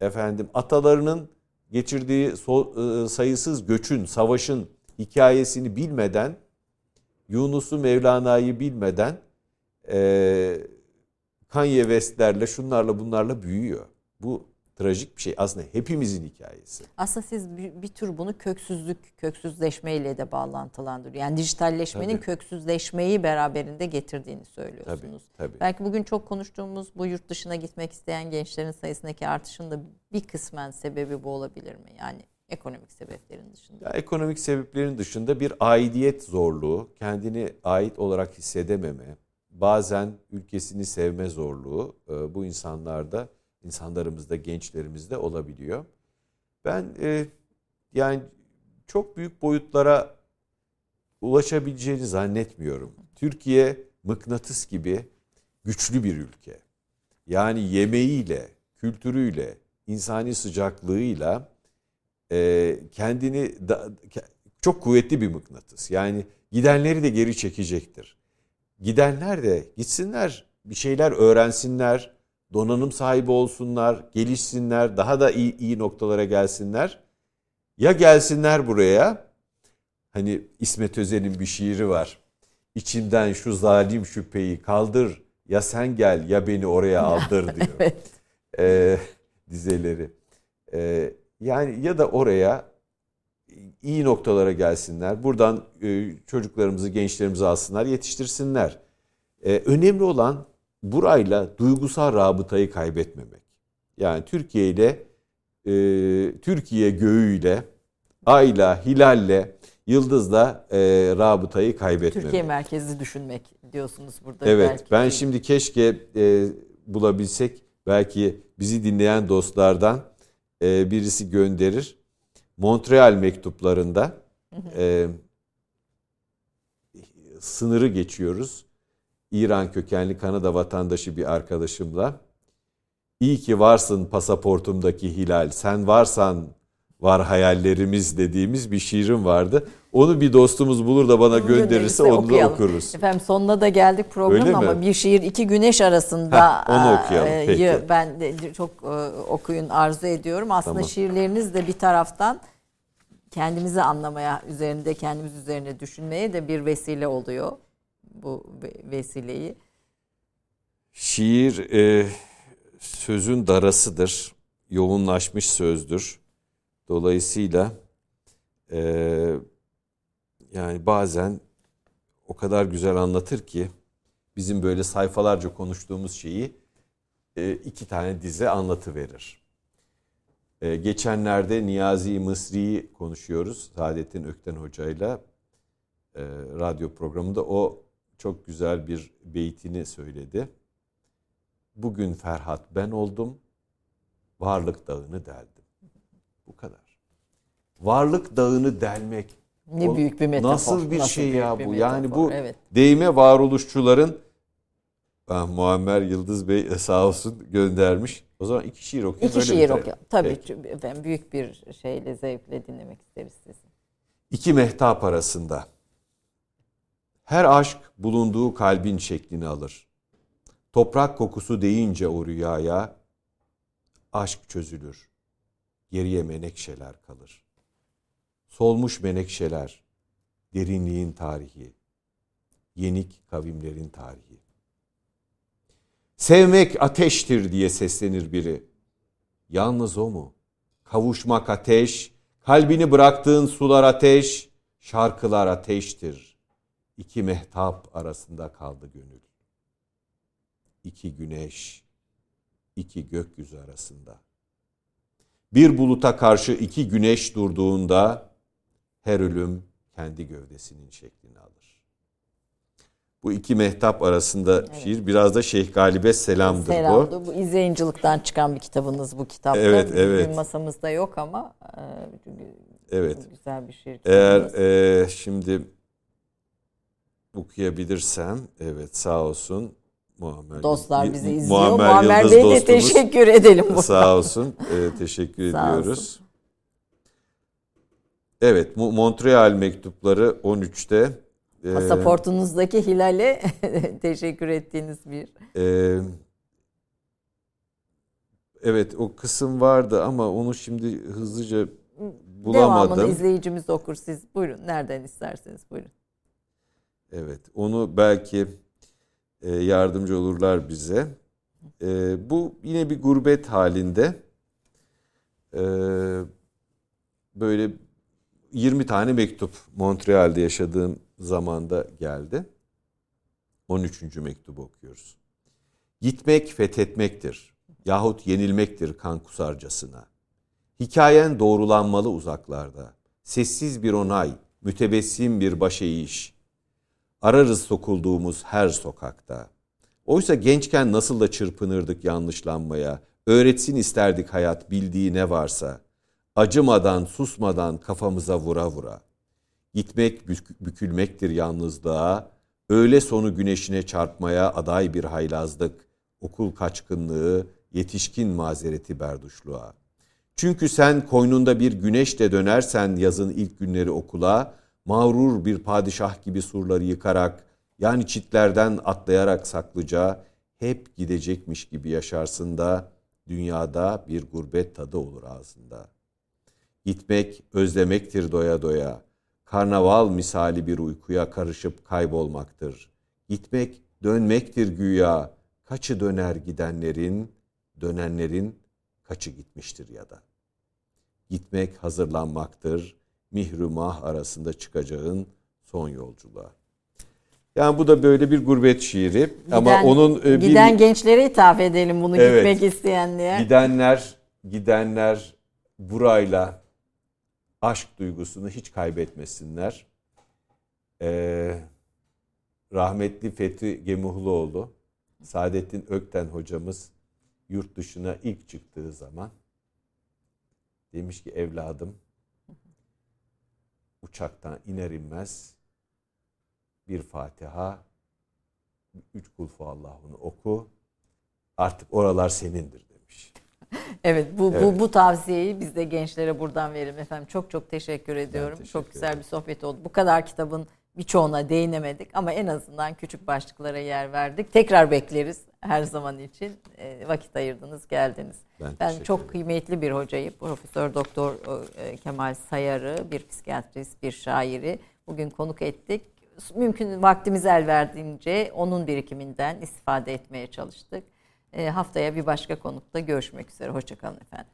efendim atalarının geçirdiği so, e, sayısız göçün, savaşın hikayesini bilmeden, Yunus'u Mevlana'yı bilmeden e, Kanye West'lerle, şunlarla bunlarla büyüyor. Bu trajik bir şey. Aslında hepimizin hikayesi. Aslında siz bir, bir tür bunu köksüzlük, köksüzleşmeyle de bağlantılandırıyor. Yani dijitalleşmenin tabii. köksüzleşmeyi beraberinde getirdiğini söylüyorsunuz. Tabii, tabii. Belki bugün çok konuştuğumuz bu yurt dışına gitmek isteyen gençlerin sayısındaki artışın da bir kısmen sebebi bu olabilir mi? Yani ekonomik sebeplerin dışında. Ya, ekonomik sebeplerin dışında bir aidiyet zorluğu, kendini ait olarak hissedememe, bazen ülkesini sevme zorluğu e, bu insanlarda insanlarımızda, gençlerimizde olabiliyor. Ben e, yani çok büyük boyutlara ulaşabileceğini zannetmiyorum. Türkiye mıknatıs gibi güçlü bir ülke. Yani yemeğiyle, kültürüyle, insani sıcaklığıyla e, kendini da, çok kuvvetli bir mıknatıs. Yani gidenleri de geri çekecektir. Gidenler de gitsinler, bir şeyler öğrensinler, donanım sahibi olsunlar, gelişsinler, daha da iyi, iyi noktalara gelsinler. Ya gelsinler buraya, hani İsmet Özel'in bir şiiri var. İçimden şu zalim şüpheyi kaldır, ya sen gel ya beni oraya aldır diyor. evet. Ee, dizeleri. Ee, yani ya da oraya iyi noktalara gelsinler. Buradan e, çocuklarımızı, gençlerimizi alsınlar, yetiştirsinler. Ee, önemli olan burayla duygusal rabıtayı kaybetmemek. Yani Türkiye ile e, Türkiye göğüyle, ayla, hilalle, yıldızla e, rabıtayı kaybetmemek. Türkiye merkezli düşünmek diyorsunuz burada. Evet belki. ben şimdi keşke e, bulabilsek belki bizi dinleyen dostlardan e, birisi gönderir. Montreal mektuplarında e, sınırı geçiyoruz. İran kökenli Kanada vatandaşı bir arkadaşımla. İyi ki varsın pasaportumdaki hilal. Sen varsan var hayallerimiz dediğimiz bir şiirim vardı. Onu bir dostumuz bulur da bana gönderirse onu da okuruz. Efendim sonuna da geldik program Öyle ama bir şiir iki güneş arasında Heh, onu okuyalım, e, peki. ben de çok e, okuyun arzu ediyorum. Aslında Tamam. şiirleriniz de bir taraftan kendimizi anlamaya, üzerinde kendimiz üzerine düşünmeye de bir vesile oluyor. Bu ve- vesileyi. Şiir e, sözün darasıdır. Yoğunlaşmış sözdür. Dolayısıyla e, yani bazen o kadar güzel anlatır ki bizim böyle sayfalarca konuştuğumuz şeyi e, iki tane dize anlatıverir. E, geçenlerde Niyazi Mısri'yi konuşuyoruz. Saadettin Ökten Hoca'yla e, radyo programında. O çok güzel bir beytini söyledi. Bugün Ferhat ben oldum, varlık dağını deldim. Bu kadar. Varlık dağını delmek. Ne O büyük bir metafor. Nasıl bir şey büyük ya bu? Yani bu Evet. değme varoluşçuların ah, Muammer Yıldız Bey sağ olsun göndermiş. O zaman iki şiir okuyayım. İki şiir okuyalım. Tabii Peki. efendim büyük bir şeyle zevkle dinlemek isteriz sizi. İki mehtap arasında. Her aşk bulunduğu kalbin şeklini alır. Toprak kokusu deyince o rüyaya aşk çözülür. Geriye menekşeler kalır. Solmuş menekşeler, derinliğin tarihi, yenik kavimlerin tarihi. Sevmek ateştir diye seslenir biri. Yalnız o mu? Kavuşmak ateş, kalbini bıraktığın sular ateş, şarkılar ateştir. İki mehtap arasında kaldı gönül. İki güneş, iki gökyüzü arasında. Bir buluta karşı iki güneş durduğunda her ölüm kendi gövdesinin şeklini alır. Bu iki mehtap arasında şiir biraz da Şeyh Galip'e selamdır bu. Selamdı. Bu izleyincilikten çıkan bir kitabınız bu kitapta. Evet, Bugün evet. masamızda yok ama e, Evet. güzel bir şiir Eğer e, şimdi okuyabilirsem, evet sağ olsun Muammer. Dostlar bizi izliyor. Muammer Muammer Bey'e de teşekkür edelim. Sağ olsun. e, teşekkür ediyoruz. Evet, Mo- Montreal mektupları 13'te. e, Pasaportunuzdaki hilale teşekkür ettiğiniz bir. e, evet, o kısım vardı ama onu şimdi hızlıca bulamadım. Devamını izleyicimiz okur. Siz buyurun. Nereden isterseniz buyurun. Evet, onu belki e, yardımcı olurlar bize. E, bu yine bir gurbet halinde e, böyle 20 tane mektup Montreal'de yaşadığım zamanda geldi. 13. mektubu okuyoruz. Gitmek fethetmektir yahut yenilmektir kan kusarcasına. Hikayen doğrulanmalı uzaklarda. Sessiz bir onay, mütebessim bir başeyiş. Ararız sokulduğumuz her sokakta. Oysa gençken nasıl da çırpınırdık yanlışlanmaya. Öğretsin isterdik hayat bildiği ne varsa. Acımadan, susmadan kafamıza vura vura. Gitmek bük- bükülmektir yalnızlığa. Öğle sonu güneşine çarpmaya aday bir haylazlık. Okul kaçkınlığı, yetişkin mazereti berduşluğa. Çünkü sen koynunda bir güneşle dönersen yazın ilk günleri okula, mağrur bir padişah gibi surları yıkarak, yani çitlerden atlayarak saklıca, hep gidecekmiş gibi yaşarsın da, dünyada bir gurbet tadı olur ağzında. Gitmek özlemektir doya doya, karnaval misali bir uykuya karışıp kaybolmaktır. Gitmek dönmektir güya, kaçı döner gidenlerin, dönenlerin kaçı gitmiştir ya da. Gitmek hazırlanmaktır, mihrumah arasında çıkacağın son yolculuğa. Yani bu da böyle bir gurbet şiiri ama Giden- onun e, bir giden gençlere ithaf edelim bunu Evet. gitmek isteyenlere. gidenler gidenler burayla aşk duygusunu hiç kaybetmesinler. Ee, rahmetli Fethi Gemuhluoğlu, Saadettin Ökten hocamız yurt dışına ilk çıktığı zaman demiş ki evladım uçaktan iner inmez bir Fatiha, üç kul Allah'ını oku. Artık oralar senindir demiş. Evet bu Evet. bu bu tavsiyeyi biz de gençlere buradan verelim efendim. Çok çok teşekkür ediyorum. teşekkür çok güzel ederim. bir sohbet oldu. Bu kadar kitabın birçoğuna değinemedik ama en azından küçük başlıklara yer verdik. Tekrar bekleriz her zaman için. E, vakit ayırdınız, geldiniz. Ben Ben çok kıymetli bir hocayı, Profesör Doktor e, Kemal Sayar'ı, bir psikiyatrist, bir şairi bugün konuk ettik. Mümkün vaktimiz el verdiğince onun birikiminden istifade etmeye çalıştık. E, haftaya bir başka konukta görüşmek üzere. Hoşçakalın efendim.